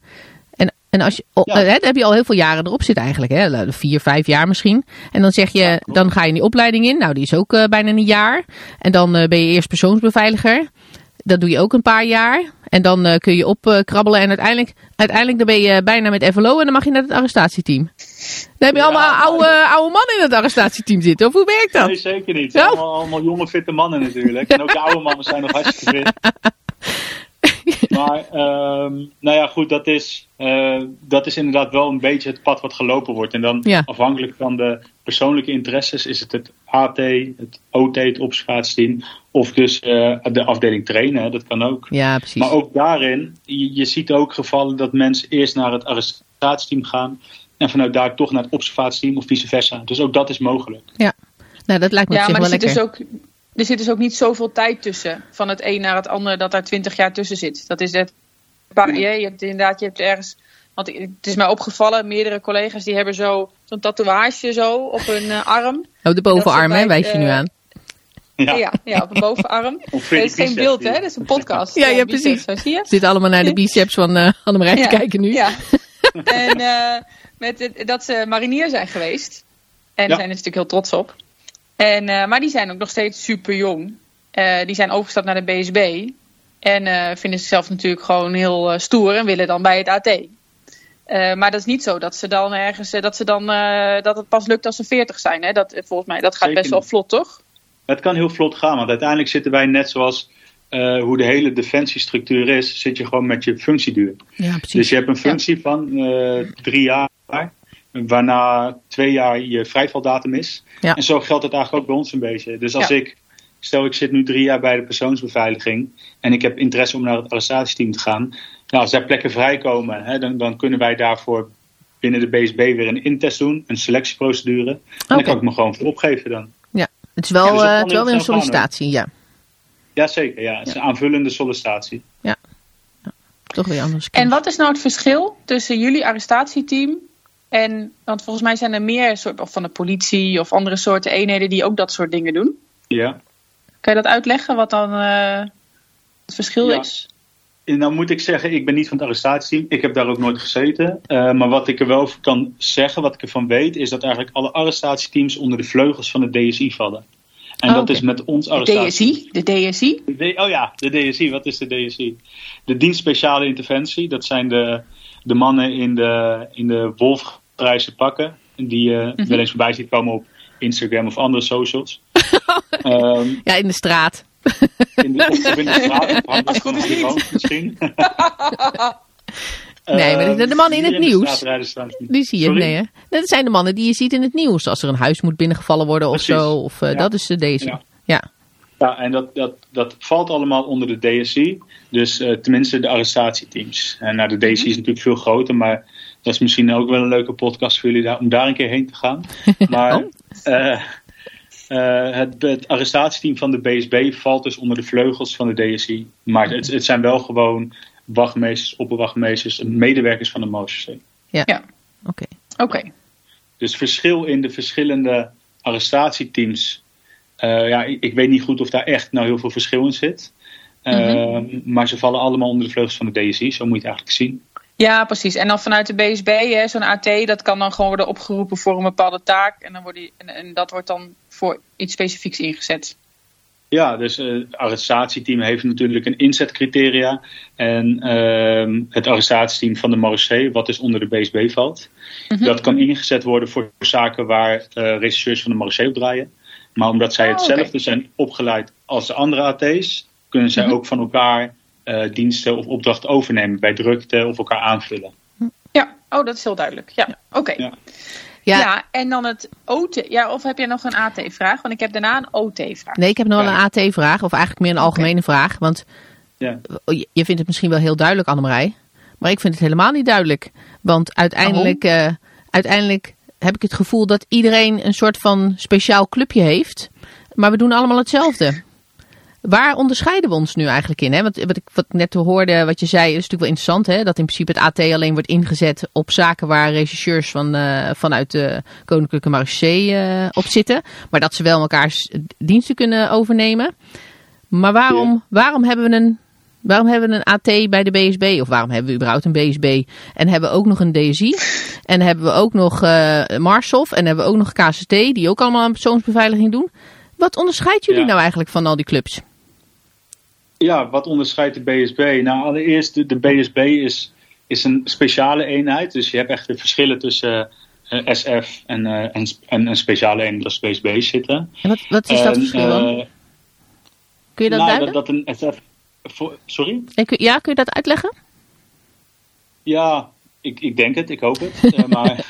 En, en als je, oh, Ja. eh, dan heb je al heel veel jaren erop zitten eigenlijk. Hè? Vier, vijf jaar misschien. En dan zeg je, Ja, dan ga je in die opleiding in. Nou, die is ook eh, bijna een jaar. En dan ben je eerst persoonsbeveiliger. Dat doe je ook een paar jaar. En dan eh, kun je opkrabbelen. en uiteindelijk, uiteindelijk dan ben je bijna met FLO. En dan mag je naar het arrestatieteam. Dan heb je Ja, allemaal oude, oude mannen in het arrestatieteam zitten. Of hoe werkt dat? Nee, zeker niet. Ja. Allemaal, allemaal jonge, fitte mannen natuurlijk. En ook de oude mannen zijn nog hartstikke fit. (laughs) Maar, ehm, nou ja, goed, dat is, eh, dat is inderdaad wel een beetje het pad wat gelopen wordt. En dan Ja. afhankelijk van de persoonlijke interesses is het het AT, het OT, het observatieteam. Of dus eh, de afdeling trainen, hè, dat kan ook. Ja, precies. Maar ook daarin, je, je ziet ook gevallen dat mensen eerst naar het arrestatieteam gaan. En vanuit daar toch naar het observatieteam of vice versa. Dus ook dat is mogelijk. nou, dat lijkt me op Ja, zich maar wel er zit, lekker. dus ook, er zit dus ook niet zoveel tijd tussen. Van het een naar het ander, dat daar twintig jaar tussen zit. Dat is het. paar- Je, je hebt inderdaad, je hebt ergens. Want het is mij opgevallen, meerdere collega's die hebben zo, zo'n tatoeage zo op hun eh, arm. Oh, de bovenarm, hè, wijs je nu eh, aan. Ja. Ja, ja, op een bovenarm. (laughs) Het is geen beeld, hè? Dat is een podcast. Ja, ja, biceps, precies. Zo zie je. Zitten allemaal naar de biceps van eh Annemarij te kijken nu. Ja. (laughs) en eh, met het- dat ze marinier zijn geweest. En Ja. daar zijn er natuurlijk heel trots op. En, eh, maar die zijn ook nog steeds super jong. Eh, die zijn overgestapt naar de BSB. En eh, vinden zichzelf natuurlijk gewoon heel stoer en willen dan bij het AT. Eh, maar dat is niet zo dat ze dan ergens eh, dat ze dan eh, dat het pas lukt als ze 40 zijn. Hè? Dat, volgens mij, dat gaat Zeker best wel vlot, toch? Het kan heel vlot gaan, want uiteindelijk zitten wij net zoals eh, hoe de hele defensiestructuur is, zit je gewoon met je functieduur. Ja, precies. Dus je hebt een functie van eh, drie jaar, waarna twee jaar je vrijvaldatum is. Ja. En zo geldt het eigenlijk ook bij ons een beetje. Dus als Ja. ik, stel ik zit nu drie jaar bij de persoonsbeveiliging en ik heb interesse om naar het arrestatieteam te gaan. Nou, als daar plekken vrijkomen, hè, dan, dan kunnen wij daarvoor binnen de BSB weer een intest doen, een selectieprocedure. En dan kan ik me gewoon voor opgeven dan. Het is wel, Ja, dus eh, het is wel weer een sollicitatie, ja. Jazeker, ja. Het is een aanvullende sollicitatie. Toch weer anders. En wat is nou het verschil tussen jullie arrestatieteam en, want volgens mij zijn er meer soort of van de politie of andere soorten eenheden die ook dat soort dingen doen. Ja. Kan je dat uitleggen wat dan eh, het verschil Ja. is? Nou moet ik zeggen, ik ben niet van het arrestatieteam. Ik heb daar ook nooit gezeten. Uh, maar wat ik er wel over kan zeggen, wat ik ervan weet, is dat eigenlijk alle arrestatieteams onder de vleugels van het DSI vallen. En Oh, dat is met ons De arrestatie. DSI? De DSI? De D- oh ja, de DSI. Wat is de DSI? De Dienst Speciale Interventie. Dat zijn de, de mannen in de, in de wolfgrijze pakken. Die je Mhm. wel eens voorbij ziet komen op Instagram of andere socials. (laughs) Ehm, Ja, in de straat. (laughs) in de, (laughs) of in de straat. Of Als het goed is niet. misschien. (laughs) Nee, maar de- de mannen in het nieuws. Die zie je, Sorry? nee hè? Dat zijn de mannen die je ziet in het nieuws. Als er een huis moet binnengevallen worden of zo. Of, eh, Ja. Dat is de deze. Ja. Ja. Ja, en dat, dat, dat valt allemaal onder de DSI. Dus eh, tenminste de arrestatieteams. En nou, de DSI is natuurlijk veel groter, maar dat is misschien ook wel een leuke podcast voor jullie daar, om daar een keer heen te gaan. Maar Oh. eh, Eh, het, het arrestatieteam van de BSB valt dus onder de vleugels van de DSI. Maar het, het zijn wel gewoon wachtmeesters, opperwachtmeesters medewerkers van de MOCC. Ja. Ja. Oké. Oké. Dus verschil in de verschillende arrestatieteams. eh, ja, ik, ik weet niet goed of daar echt nou heel veel verschil in zit. Eh, Maar ze vallen allemaal onder de vleugels van de DSI, zo moet je het eigenlijk zien. Ja, precies. En dan vanuit de BSB, zo'n AT, dat kan dan gewoon worden opgeroepen voor een bepaalde taak. En, dan wordt die, en, en dat wordt dan voor iets specifieks ingezet. Ja, dus eh, het arrestatieteam heeft natuurlijk een inzetcriteria. En ehm, het arrestatieteam van de Marseille, wat dus onder de BSB valt, dat kan ingezet worden voor zaken waar eh regisseurs van de Marseille op draaien. Maar omdat zij Oh, hetzelfde zijn opgeleid als de andere AT's, kunnen zij Mhm. ook van elkaar eh, diensten of opdrachten overnemen bij drukte of elkaar aanvullen. Ja, oh, dat is heel duidelijk. Ja, oké. Ja. Ja. Ja, en dan het OT. Ja, of heb jij nog een AT-vraag? Want ik heb daarna een OT-vraag. nee, ik heb nog wel Ja. een AT-vraag, of eigenlijk meer een algemene vraag. Want Ja. je je vindt het misschien wel heel duidelijk, Annemarij. Maar ik vind het helemaal niet duidelijk. Want uiteindelijk, eh, uiteindelijk heb ik het gevoel dat iedereen een soort van speciaal clubje heeft. Maar we doen allemaal hetzelfde. Waar onderscheiden we ons nu eigenlijk in? Hè? Want wat ik, wat ik net hoorde, wat je zei, is natuurlijk wel interessant. Hè? Dat in principe het AT alleen wordt ingezet op zaken waar regisseurs van, eh, vanuit de Koninklijke Marché eh, op zitten. Maar dat ze wel elkaars diensten kunnen overnemen. Maar waarom, waarom, hebben we een, waarom hebben we een AT bij de BSB? Of waarom hebben we überhaupt een BSB? En hebben we ook nog een DSI? En hebben we ook nog Marshof? En hebben we ook nog KCT, die ook allemaal aan persoonsbeveiliging doen? Wat onderscheidt jullie Ja. nou eigenlijk van al die clubs? Ja, wat onderscheidt de BSB? Nou, allereerst, de, de BSB is, is een speciale eenheid. Dus je hebt echt de verschillen tussen eh, SF en, eh, en, en een speciale eenheid als BSB zitten. En wat, wat is dat verschil dan? eh, Kun je dat nou, duiden? dat, dat een SF... voor- sorry? En kun- Ja, kun je dat uitleggen? Ja, ik, ik denk het, ik hoop het. (laughs) Maar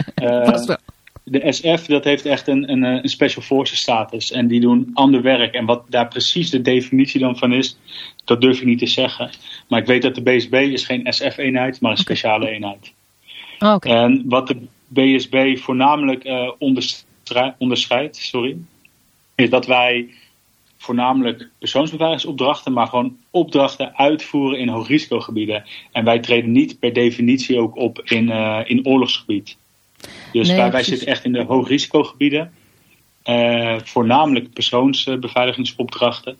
de SF dat heeft echt een, een, eh, een special forces status. En die doen ander werk. En wat daar precies de definitie dan van is, dat durf ik niet te zeggen. Maar ik weet dat de BSB is geen SF-eenheid, maar een speciale eenheid. Oh. En wat de BSB voornamelijk onderstrei- onderscheidt, sorry, is dat wij voornamelijk persoonsbeveiligingsopdrachten, maar gewoon opdrachten uitvoeren in hoogrisicogebieden. En wij treden niet per definitie ook op in, eh, in oorlogsgebied. Dus Nee, wij, zitten echt in de hoogrisicogebieden, eh voornamelijk persoonsbeveiligingsopdrachten.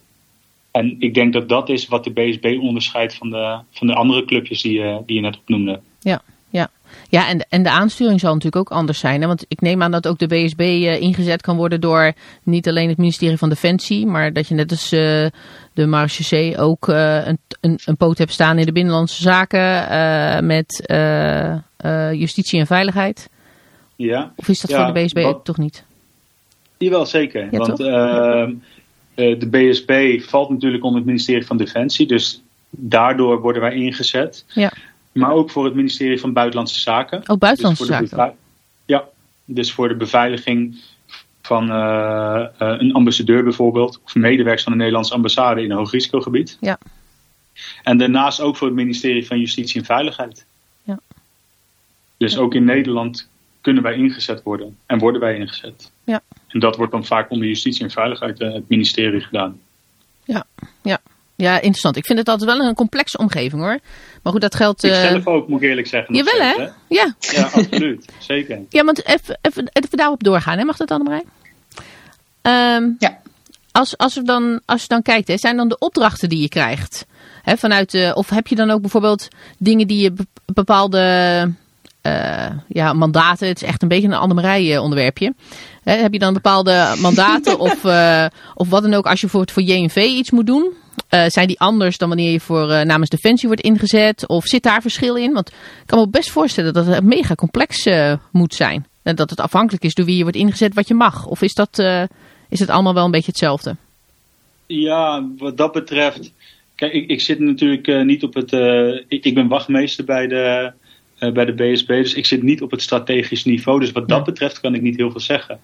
En ik denk dat dat is wat de BSB onderscheidt van de, van de andere clubjes die, je- die je net opnoemde. Ja, ja. ja en, de, en de aansturing zal natuurlijk ook anders zijn. Hè? Want ik neem aan dat ook de BSB eh, ingezet kan worden door niet alleen het ministerie van Defensie, maar dat je net als de Marechaussee ook een, een, een poot hebt staan in de binnenlandse zaken met justitie en veiligheid. Ja. Of is dat Ja, voor de BSB wat- toch niet? Jawel, zeker. Ja, Want ehm, eh, de BSB valt natuurlijk onder het ministerie van Defensie. Dus daardoor worden wij ingezet. Ja. Maar ook voor het ministerie van Buitenlandse Zaken. Ook buitenlandse Dus zaken. Ja, dus voor de beveiliging van eh, eh, een ambassadeur bijvoorbeeld. Of medewerkers van de Nederlandse ambassade in een hoogrisicogebied. Ja. En daarnaast ook voor het ministerie van Justitie en Veiligheid. Ja. Dus ook in Nederland kunnen wij ingezet worden. En worden wij ingezet. Ja. En dat wordt dan vaak onder Justitie en Veiligheid eh, het ministerie gedaan. Ja, ja. ja, interessant. Ik vind het altijd wel een complexe omgeving hoor. Maar goed, dat geldt... Ik eh, zelf ook, moet ik eerlijk zeggen. Jawel steeds, hè? Ja. Ja, absoluut. (laughs) Zeker. Ja, want even, even, even daarop doorgaan, hè? mag dat Annemarij? Ehm Ja. als, als, je dan, als je dan kijkt, hè, zijn dan de opdrachten die je krijgt? Hè, vanuit, de- of heb je dan ook bijvoorbeeld dingen die je be- bepaalde eh, ja, mandaten, het is echt een beetje een Annemarij eh, onderwerpje. Hè, heb je dan bepaalde mandaten (laughs) of, eh, of wat dan ook als je voor, voor JNV iets moet doen? Eh, zijn die anders dan wanneer je voor eh, namens Defensie wordt ingezet? Of zit daar verschil in? Want ik kan me best voorstellen dat het mega complex eh, moet zijn. En dat het afhankelijk is door wie je wordt ingezet wat je mag. Of is dat, eh, is het allemaal wel een beetje hetzelfde? Ja, wat dat betreft. Kijk, ik, ik zit natuurlijk eh, niet op het. eh, ik, ik ben wachtmeester bij de, eh, bij de BSB, dus ik zit niet op het strategisch niveau. Dus wat dat betreft kan ik niet heel veel zeggen.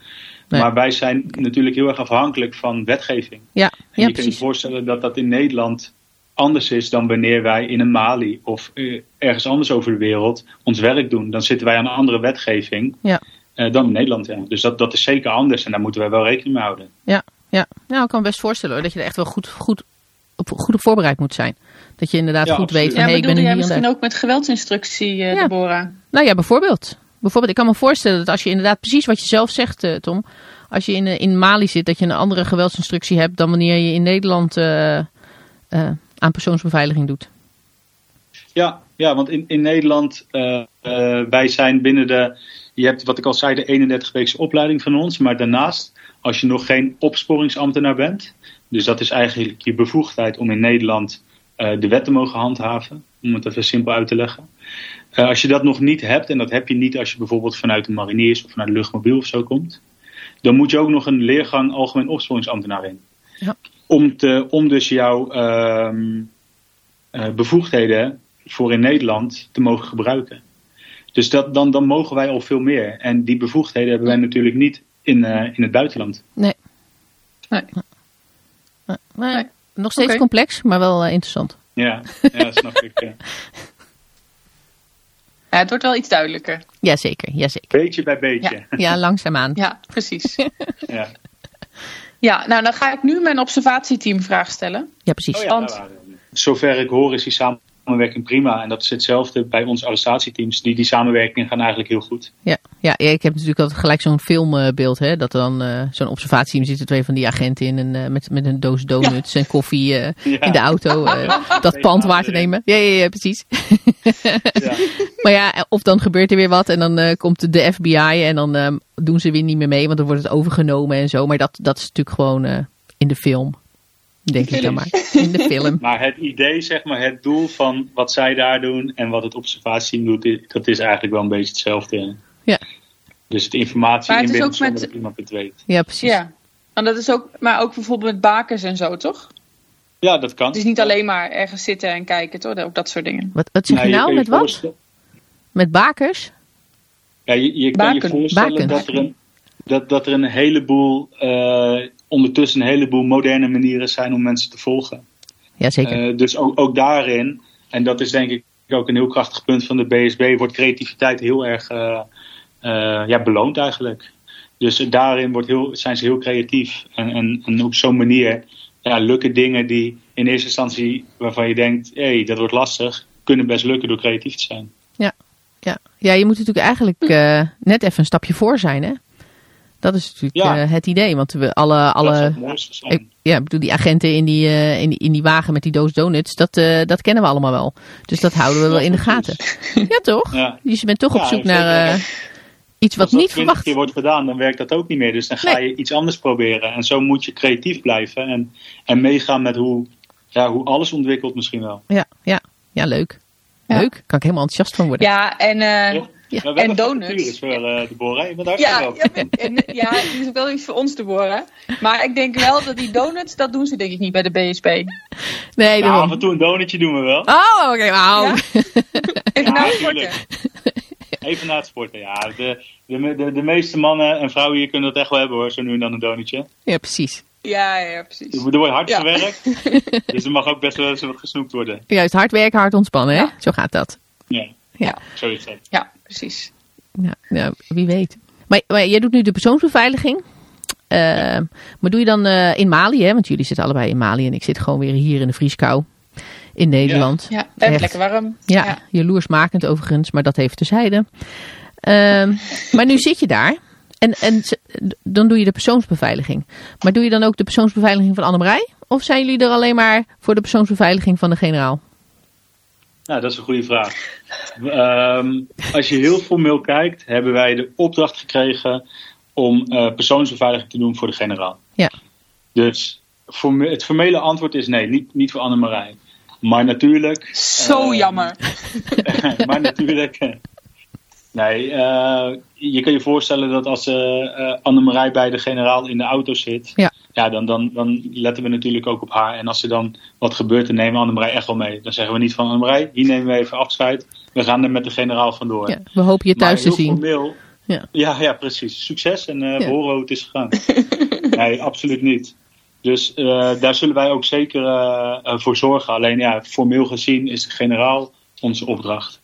Nee. Maar wij zijn natuurlijk heel erg afhankelijk van wetgeving. Ja, En ja je kan je voorstellen dat dat in Nederland anders is dan wanneer wij in een Mali of eh, ergens anders over de wereld ons werk doen. Dan zitten wij aan een andere wetgeving. Ja. eh, dan in Nederland. Ja. Dus dat, dat is zeker anders en daar moeten wij wel rekening mee houden. Ja, ja. Nou, ik kan me best voorstellen hoor, dat je er echt wel goed, goed, op, goed op voorbereid moet zijn. Dat je inderdaad Ja, goed absoluut. weet van, Ja, hey, ik ben jij hier en misschien ook met geweldsinstructie, eh Ja. Deborah? Nou ja, bijvoorbeeld. bijvoorbeeld. Ik kan me voorstellen dat als je inderdaad precies wat je zelf zegt, eh, Tom. Als je in, eh, in Mali zit, dat je een andere geweldsinstructie hebt dan wanneer je in Nederland eh, eh, aan persoonsbeveiliging doet. Ja, ja want in, in Nederland, eh, eh, wij zijn binnen de, je hebt wat ik al zei, de 31 weekse opleiding van ons. Maar daarnaast, als je nog geen opsporingsambtenaar bent, dus dat is eigenlijk je bevoegdheid om in Nederland eh, de wet te mogen handhaven, om het even simpel uit te leggen. Eh, als je dat nog niet hebt, en dat heb je niet als je bijvoorbeeld vanuit de mariniers of vanuit de luchtmobiel of zo komt, dan moet je ook nog een leergang algemeen opsporingsambtenaar in. Ja. Om, te, om dus jouw ehm, eh, bevoegdheden voor in Nederland te mogen gebruiken. Dus dat, dan, dan mogen wij al veel meer. En die bevoegdheden hebben wij natuurlijk niet in, eh, in het buitenland. Nee. Nee. Maar Nee. Nog steeds complex, maar wel eh, interessant. Ja, ja snap ik. ja. (laughs) Ja, het wordt wel iets duidelijker. Jazeker, jazeker. Beetje bij beetje. Ja, langzaamaan. Ja, precies. (laughs) Ja. ja, nou dan ga ik nu mijn observatieteam vraag stellen. Ja, precies. Oh ja, Want-. Zover ik hoor is die samenwerking prima. En dat is hetzelfde bij onze arrestatieteams. Die, die samenwerking gaan eigenlijk heel goed. Ja, ja, ik heb natuurlijk altijd gelijk zo'n filmbeeld, hè, dat dan eh, zo'n observatieteam zitten twee van die agenten in een, eh, met, met een doos donuts en koffie eh, (laughs) Ja. in de auto (laughs) dat pand waar te nemen. Ja, ja, ja, precies. (laughs) Ja. Maar ja, of dan gebeurt er weer wat en dan komt de FBI en dan eh, doen ze weer niet meer mee, want dan wordt het overgenomen en zo. Maar dat, dat is natuurlijk gewoon in de film, denk ik dan maar. In de film. (laughs) Maar het idee, zeg maar, het doel van wat zij daar doen en wat het observatieteam doet, dat is eigenlijk wel een beetje hetzelfde. Ja. Dus het informatie Maar het is inwinnen ook met- dat iemand het weet. Ja, precies. Ja. En dat is ook, maar ook bijvoorbeeld met bakers en zo, toch? Ja, dat kan. Het is niet alleen maar ergens zitten en kijken, toch? Ook dat soort dingen. Wat, wat zeg Nou, je nou? Met wat? voorstellen- Met bakers? Ja, je, je kan je voorstellen Baken. dat er, een, dat, dat er een heleboel, eh, ondertussen een heleboel moderne manieren zijn om mensen te volgen. Jazeker. Eh, dus ook, ook daarin, en dat is denk ik ook een heel krachtig punt van de BSB, wordt creativiteit heel erg eh, eh, ja, beloond eigenlijk. Dus daarin wordt heel, zijn ze heel creatief. En, en, en op zo'n manier ja, lukken dingen die in eerste instantie waarvan je denkt, hé, hey, dat wordt lastig, kunnen best lukken door creatief te zijn. Ja. ja, je moet natuurlijk eigenlijk net even een stapje voor zijn, hè? Dat is natuurlijk Ja. eh, het idee, want we alle, Dat alle ik, ja, ik bedoel die agenten in die, eh, in die, in die wagen met die doos donuts, dat, eh, dat kennen we allemaal wel. Dus dat houden we wel in de gaten. Ja, toch? Ja. Dus je bent toch op zoek naar eh, iets wat Als dat niet 20 verwacht. keer wordt gedaan, dan werkt dat ook niet meer. Dus dan ga Nee. je iets anders proberen. En zo moet je creatief blijven en, en meegaan met hoe, ja, hoe alles ontwikkelt misschien wel. Ja, ja, ja, leuk. Ja. Leuk, kan ik helemaal enthousiast van worden. Ja, en, eh, Ja. Ja. We hebben donuts. vacatures voor eh, daar gaan ja, ja, en, ja, het is ook wel iets voor ons te boren. Maar ik denk wel dat die donuts, dat doen ze denk ik niet bij de BSP. Nee, Ja, daarom. af en toe een donutje doen we wel. Oh, oké, wauw. Ja? (laughs) Even Ja, de tuurlijk. sporten. Even na het sporten. Ja, de, de, de, de meeste mannen en vrouwen hier kunnen dat echt wel hebben hoor, zo nu en dan een donutje. Ja, precies. Ja, ja, precies. Er wordt hard Ja. gewerkt, (laughs) dus er mag ook best wel eens wat gesnoept worden. Juist, hard werken, hard ontspannen, hè? Ja. Zo gaat dat. Ja, Ja. zo is dat. Ja, precies. Ja, ja wie weet. Maar, maar jij doet nu de persoonsbeveiliging. Eh, maar doe je dan eh, in Mali, hè? Want jullie zitten allebei in Mali en ik zit gewoon weer hier in de vrieskou in Nederland. Ja, en Echt. lekker warm. Ja, Ja. jaloersmakend overigens, maar dat even terzijde. Ehm (laughs) maar nu zit je daar en, en dan doe je de persoonsbeveiliging. Maar doe je dan ook de persoonsbeveiliging van Annemarij? Of zijn jullie er alleen maar voor de persoonsbeveiliging van de generaal? Nou, dat is een goede vraag. Ehm, als je heel formeel kijkt, hebben wij de opdracht gekregen om eh, persoonsbeveiliging te doen voor de generaal. Ja. Dus forme- het formele antwoord is nee, niet, niet voor Annemarij. Maar natuurlijk. Zo eh, jammer. (laughs) maar natuurlijk. Nee, eh, je kan je voorstellen dat als eh eh Annemarij bij de generaal in de auto zit, Ja. ja, dan, dan, dan letten we natuurlijk ook op haar. En als er dan wat gebeurt, dan nemen we Annemarij echt wel mee. Dan zeggen we niet van Annemarij, hier nemen we even afscheid. We gaan er met de generaal vandoor. Ja, we hopen je thuis te maar zien. Formeel, Ja. ja. Ja, precies. Succes en Ja. we horen hoe het is gegaan. (laughs) nee, absoluut niet. Dus daar zullen wij ook zeker voor zorgen. Alleen ja, formeel gezien is de generaal onze opdracht.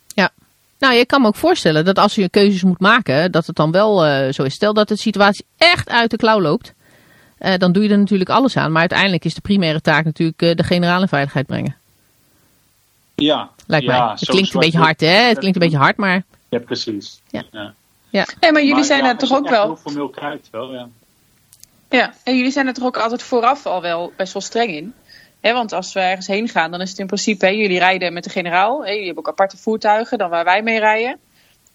Nou, je kan me ook voorstellen dat als je keuzes moet maken, dat het dan wel uh, zo is. Stel dat de situatie echt uit de klauw loopt, uh, dan doe je er natuurlijk alles aan. Maar uiteindelijk is de primaire taak natuurlijk uh, de generale veiligheid brengen. Ja. Lijkt ja, mij. Het klinkt een beetje hard, hè? Het klinkt een beetje hard, maar... Ja, precies. Ja. ja. ja. Nee, maar jullie Maar zijn ja, er toch ook wel... heel formeel kijkt wel, ja. Ja, en jullie zijn er toch ook altijd vooraf al wel best wel streng in. Want als we ergens heen gaan, dan is het in principe... Jullie rijden met de generaal. Hè, jullie hebben ook aparte voertuigen dan waar wij mee rijden.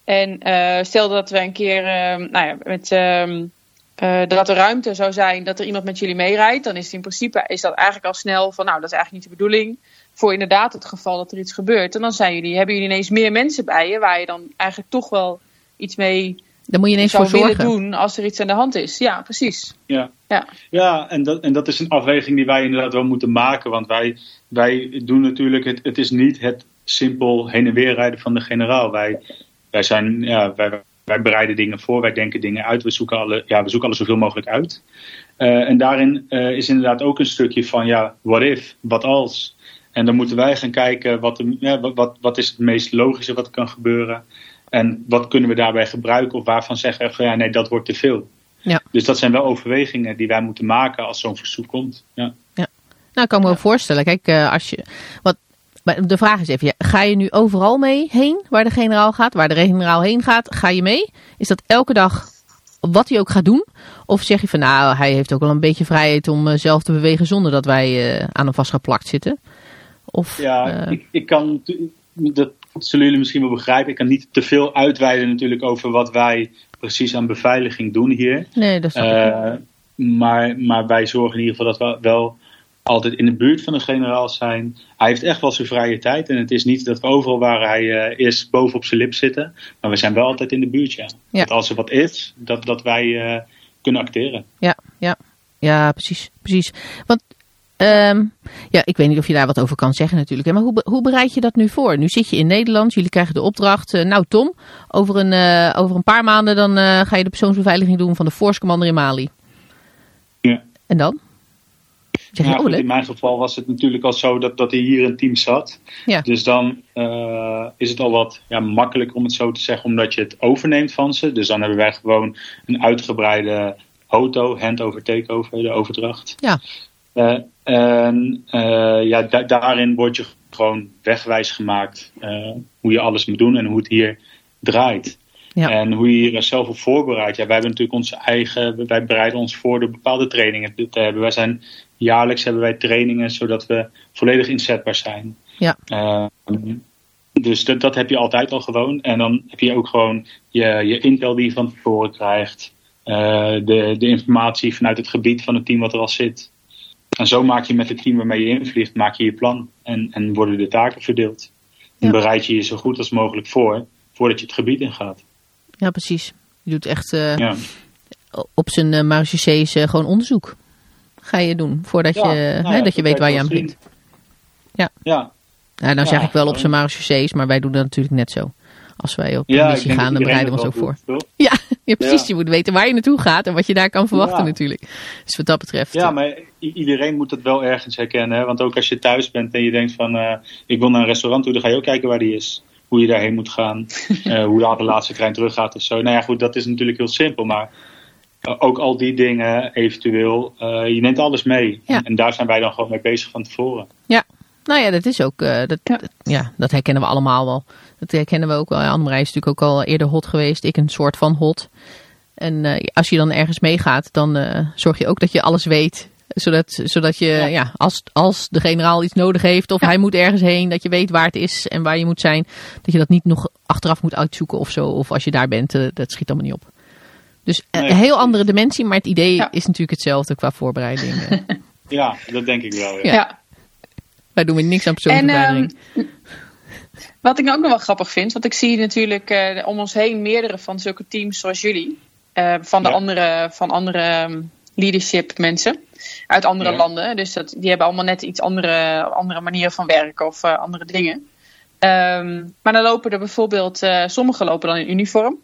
En uh, stel dat we een keer uh, nou ja, met... Uh, dat er ruimte zou zijn dat er iemand met jullie meerijdt, dan is het in principe is dat eigenlijk al snel van, nou, dat is eigenlijk niet de bedoeling. Voor inderdaad het geval dat er iets gebeurt. En dan zijn jullie, hebben jullie ineens meer mensen bij je, waar je dan eigenlijk toch wel iets mee dan moet je ineens zou voor zorgen. doen als er iets aan de hand is. Ja, precies. Ja, Ja. ja en, dat, en dat is een afweging die wij inderdaad wel moeten maken. Want wij, wij doen natuurlijk, het, het is niet het simpel heen en weer rijden van de generaal. Wij, wij, zijn, ja, wij, wij bereiden dingen voor, wij denken dingen uit, we zoeken alle, ja, we zoeken alles zoveel mogelijk uit. Uh, en daarin uh, is inderdaad ook een stukje van, ja, what if, wat als? En dan moeten wij gaan kijken, wat, de, ja, wat, wat, wat is het meest logische wat er kan gebeuren? En wat kunnen we daarbij gebruiken of waarvan zeggen we van, ja, nee, dat wordt te veel. Ja. Dus dat zijn wel overwegingen die wij moeten maken als zo'n verzoek komt. Ja. Ja. Nou, ik kan me wel voorstellen. Kijk, uh, als je. Wat, maar de vraag is even: ga je nu overal mee heen waar de generaal gaat? Waar de generaal heen gaat, ga je mee? Is dat elke dag wat hij ook gaat doen? Of zeg je van nou, hij heeft ook wel een beetje vrijheid om uh, zelf te bewegen zonder dat wij uh, aan hem vastgeplakt zitten? Of, ja, ik, ik kan. Dat zullen jullie misschien wel begrijpen. Ik kan niet te veel uitweiden natuurlijk over wat wij precies aan beveiliging doen hier. Nee, dat is uh, maar, maar wij zorgen in ieder geval dat we wel altijd in de buurt van de generaal zijn. Hij heeft echt wel zijn vrije tijd. En het is niet dat we overal waar hij uh, is boven op zijn lip zitten. Maar we zijn wel altijd in de buurt, ja. ja. Dat als er wat is, dat, dat wij uh, kunnen acteren. Ja, ja. ja precies. precies. Want um, ja, ik weet niet of je daar wat over kan zeggen natuurlijk. Hè, maar hoe, hoe bereid je dat nu voor? Nu zit je in Nederland, jullie krijgen de opdracht. Uh, nou Tom, over een, uh, over een paar maanden dan uh, ga je de persoonsbeveiliging doen van de Force Commander in Mali. Ja. En dan? Zeg je, ja, oh, goed, in mijn geval was het natuurlijk al zo dat, dat hij hier in team zat. Ja. Dus dan is het al wat ja, makkelijker om het zo te zeggen, omdat je het overneemt van ze. Dus dan hebben wij gewoon een uitgebreide auto, hand-over takeover, de overdracht. Ja. En uh, ja, da daarin word je gewoon wegwijs gemaakt hoe je alles moet doen en hoe het hier draait. Ja. En hoe je je zelf op voorbereidt. Ja, wij hebben natuurlijk onze eigen. Wij bereiden ons voor door bepaalde trainingen te hebben. Wij zijn jaarlijks hebben wij trainingen zodat we volledig inzetbaar zijn. Ja. Uh, dus dat, dat heb je altijd al gewoon. En dan heb je ook gewoon je, je intel die je van tevoren krijgt. Uh, de, de informatie vanuit het gebied van het team wat er al zit. En zo maak je met het team waarmee je invliegt, maak je je plan. En, en worden de taken verdeeld. En Ja. bereid je je zo goed als mogelijk voor, voordat je het gebied ingaat. ja, precies. Je doet echt uh, Ja. op zijn uh, uh, gewoon onderzoek. Ga je doen, voordat Ja, je, nou hè, ja, dat je weet waar je aan begint. Ja. Ja, Nou, dan Ja, zeg ik wel op zijn marechaussées, maar wij doen dat natuurlijk net zo. Als wij op ja missie gaan, dat dan bereiden we ons ook voor. doet? Ja, (laughs) ja precies. Ja. Je moet weten waar je naartoe gaat en wat je daar kan verwachten Ja. natuurlijk. Dus wat dat betreft. Ja, maar i- iedereen moet het wel ergens herkennen. Hè? Want ook als je thuis bent en je denkt van... eh, ik wil naar een restaurant toe, dan ga je ook kijken waar die is. Hoe je daarheen moet gaan. (laughs) eh, hoe laat de laatste trein teruggaat of zo. Nou ja, goed, dat is natuurlijk heel simpel. Maar eh, ook al die dingen eventueel... eh, je neemt alles mee. Ja. En, en daar zijn wij dan gewoon mee bezig van tevoren. Nou ja, dat is ook, eh, dat, Ja. dat- ja, dat herkennen we allemaal wel. Dat herkennen we ook wel. Ja, Annemarij is natuurlijk ook al eerder hot geweest. Ik een soort van hot. En eh, als je dan ergens meegaat, dan eh, zorg je ook dat je alles weet. Zodat, zodat je, ja. Ja. als, als de generaal iets nodig heeft of hij moet ergens heen, dat je weet waar het is en waar je moet zijn. Dat je dat niet nog achteraf moet uitzoeken of zo. Of als je daar bent, eh, dat schiet allemaal niet op. Dus een Nee, heel andere dimensie, maar het idee Ja. is natuurlijk hetzelfde qua voorbereiding. (laughs) Ja, dat denk ik wel. Ja. Ja. Ja. Wij doen er niks aan En persoonsbeveiliging. ehm, wat ik ook nog wel grappig vind, want ik zie natuurlijk eh, om ons heen meerdere van zulke teams zoals jullie. eh, van, de Ja. andere, van andere ehm, leadership mensen uit andere Ja. landen. Dus dat, die hebben allemaal net iets andere, andere manieren van werken of eh, andere dingen. Ehm, maar dan lopen er bijvoorbeeld, sommigen lopen dan in uniform.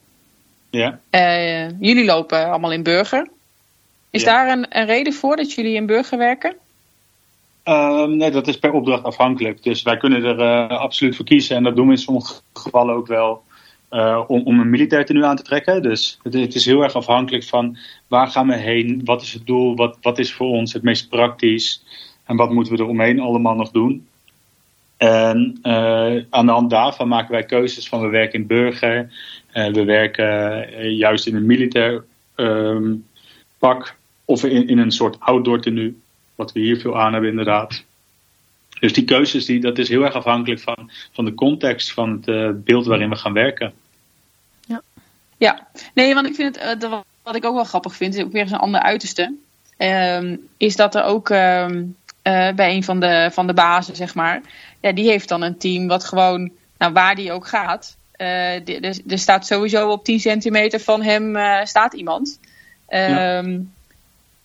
Ja. Jullie lopen allemaal in burger. Is Ja. daar een, een reden voor dat jullie in burger werken? Ehm, nee, dat is per opdracht afhankelijk. Dus wij kunnen er eh, absoluut voor kiezen. En dat doen we in sommige gevallen ook wel. uh, om, om een militair tenue aan te trekken. Dus het, is heel erg afhankelijk van waar gaan we heen, wat is het doel, wat, wat is voor ons het meest praktisch en wat moeten we er omheen allemaal nog doen. En uh, aan de hand daarvan maken wij keuzes van we werken in burger, we werken juist in een militair um, pak of in, in een soort outdoor tenue, wat we hier veel aan hebben inderdaad. Dus die keuzes, die, dat is heel erg afhankelijk van, van de context van het uh, beeld waarin we gaan werken. Ja. ja, nee, want ik vind het, uh, wat ik ook wel grappig vind, is ook weer eens een ander uiterste. Um, is dat er ook um, uh, bij een van de, van de bazen, zeg maar, ja, die heeft dan een team wat gewoon, nou, waar die ook gaat, er staat sowieso op 10 centimeter van hem staat iemand. Ja.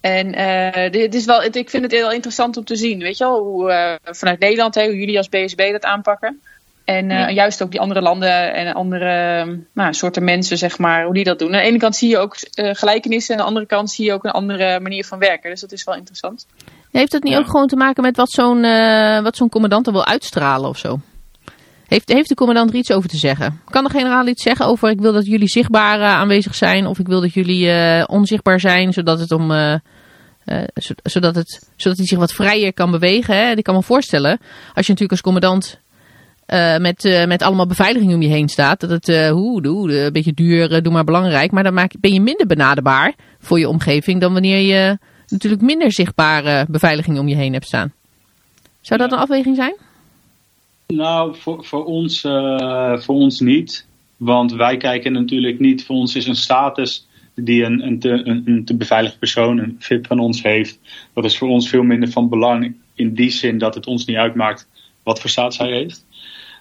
En uh, dit is wel, ik vind het heel interessant om te zien, weet je wel, hoe uh, vanuit Nederland, hè, hoe jullie als BSB dat aanpakken. En uh, ja. juist ook die andere landen en andere nou, soorten mensen, zeg maar, hoe die dat doen. Aan de ene kant zie je ook gelijkenissen, en aan de andere kant zie je ook een andere manier van werken. Dus dat is wel interessant. Heeft dat niet ja. ook gewoon te maken met wat zo'n wat zo'n commandant er wil uitstralen of zo? Heeft, heeft de commandant er iets over te zeggen? Kan de generaal iets zeggen over ik wil dat jullie zichtbaar uh, aanwezig zijn of ik wil dat jullie uh, onzichtbaar zijn zodat het om... Uh, zodat, het, zodat hij zich wat vrijer kan bewegen. Hè? Ik kan me voorstellen, als je natuurlijk als commandant met, met allemaal beveiliging om je heen staat, dat het hoe, doe, een beetje duur, doe maar belangrijk. Maar dan maak, ben je minder benaderbaar voor je omgeving dan wanneer je natuurlijk minder zichtbare beveiliging om je heen hebt staan. Zou dat een afweging zijn? Nou, voor, voor, ons, uh, voor ons niet. Want wij kijken natuurlijk niet, voor ons is een status die een, een, te, een, een te beveiligd persoon, een VIP van ons heeft. Dat is voor ons veel minder van belang in die zin dat het ons niet uitmaakt wat voor status hij heeft.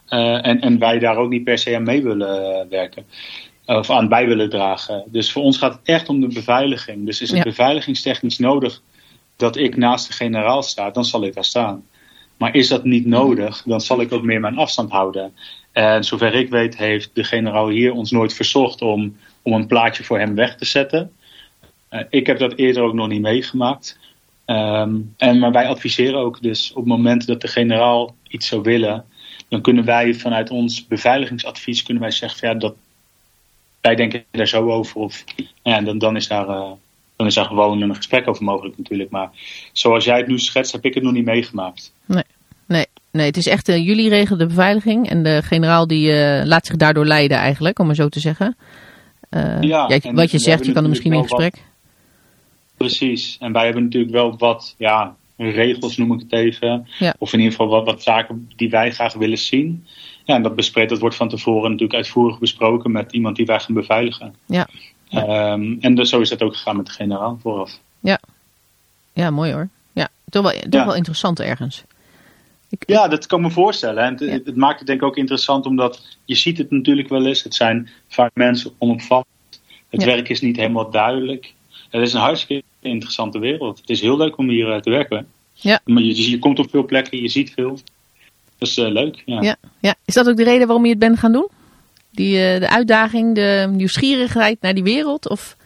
Uh, en, en wij daar ook niet per se aan mee willen werken. Of aan bij willen dragen. Dus voor ons gaat het echt om de beveiliging. Dus is het ja. beveiligingstechnisch nodig dat ik naast de generaal sta, dan zal ik daar staan. Maar is dat niet nodig, dan zal ik ook meer mijn afstand houden. En zover ik weet heeft de generaal hier ons nooit verzocht om, om een plaatje voor hem weg te zetten. Uh, ik heb dat eerder ook nog niet meegemaakt. Um, en, maar wij adviseren ook dus op het moment dat de generaal iets zou willen, dan kunnen wij vanuit ons beveiligingsadvies kunnen wij zeggen ja, dat wij denken daar zo over. Of, ja, dan, dan, is daar, uh, dan is daar gewoon een gesprek over mogelijk natuurlijk. Maar zoals jij het nu schetst, heb ik het nog niet meegemaakt. Nee, nee, nee het is echt, uh, jullie regelen de beveiliging en de generaal die uh, laat zich daardoor leiden eigenlijk, om maar zo te zeggen. Uh, ja, wat je zegt, je kan er misschien in gesprek. Wat, precies, en wij hebben natuurlijk wel wat, ja, regels noem ik het even. Ja. Of in ieder geval wat, wat zaken die wij graag willen zien. Ja, en dat bespreekt, dat wordt van tevoren natuurlijk uitvoerig besproken met iemand die wij gaan beveiligen. Ja. Um, en dus zo is dat ook gegaan met de generaal vooraf. Ja, ja mooi hoor. Ja, toch wel, toch ja. wel interessant ergens. Ik, ja, dat kan me voorstellen. En het, ja. het, maakt het denk ik ook interessant omdat je ziet het natuurlijk wel eens. Het zijn vaak mensen onopvallend. Het werk is niet helemaal duidelijk. Het is een hartstikke interessante wereld. Het is heel leuk om hier uh, te werken. Ja. Maar je, je, komt op veel plekken, je ziet veel. Dat is uh, leuk. Ja. Ja, ja. Is dat ook de reden waarom je het bent gaan doen? Die, uh, de uitdaging, de nieuwsgierigheid naar die wereld? Of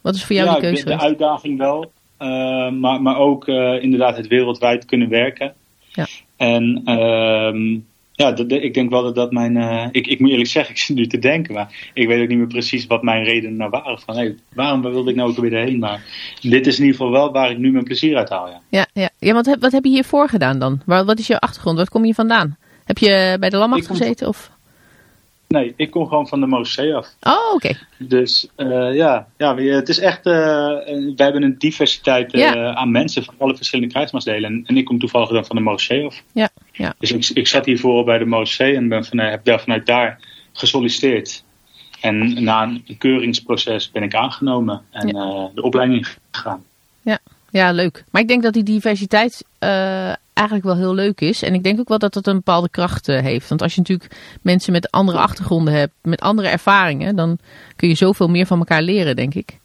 wat is voor jou ja, die keuze? De, de uitdaging wel. Uh, maar, maar ook uh, inderdaad het wereldwijd kunnen werken. Ja. En um, ja, dat, ik denk wel dat dat mijn. Ik, ik moet eerlijk zeggen, (laughs) ik zit nu te denken, maar ik weet ook niet meer precies wat mijn redenen nou waren. Van hey, waarom wilde ik nou ook weer heen? Maar dit is in ieder geval wel waar ik nu mijn plezier uit haal. Ja, ja, ja. ja want wat heb je hiervoor gedaan dan? Wat is je achtergrond? Wat kom je vandaan? Heb je bij de Landmacht gezeten? Of? Nee, ik kom gewoon van de Moostzee af. Oh, oké. Okay. Dus uh, ja, ja, het is echt. Uh, we hebben een diversiteit uh, ja. aan mensen van alle verschillende krijgsmachtsdelen. En, en, ik kom toevallig dan van de Moostzee af. Ja, ja. Dus ik, ik zat hiervoor bij de Moostzee en ben van, heb daar vanuit daar gesolliciteerd. En na een keuringsproces ben ik aangenomen en ja. de opleiding gegaan. Ja. Ja, leuk. Maar ik denk dat die diversiteit eigenlijk wel heel leuk is. En ik denk ook wel dat het een bepaalde kracht uh, heeft. Want als je natuurlijk mensen met andere achtergronden hebt, met andere ervaringen, dan kun je zoveel meer van elkaar leren, denk ik.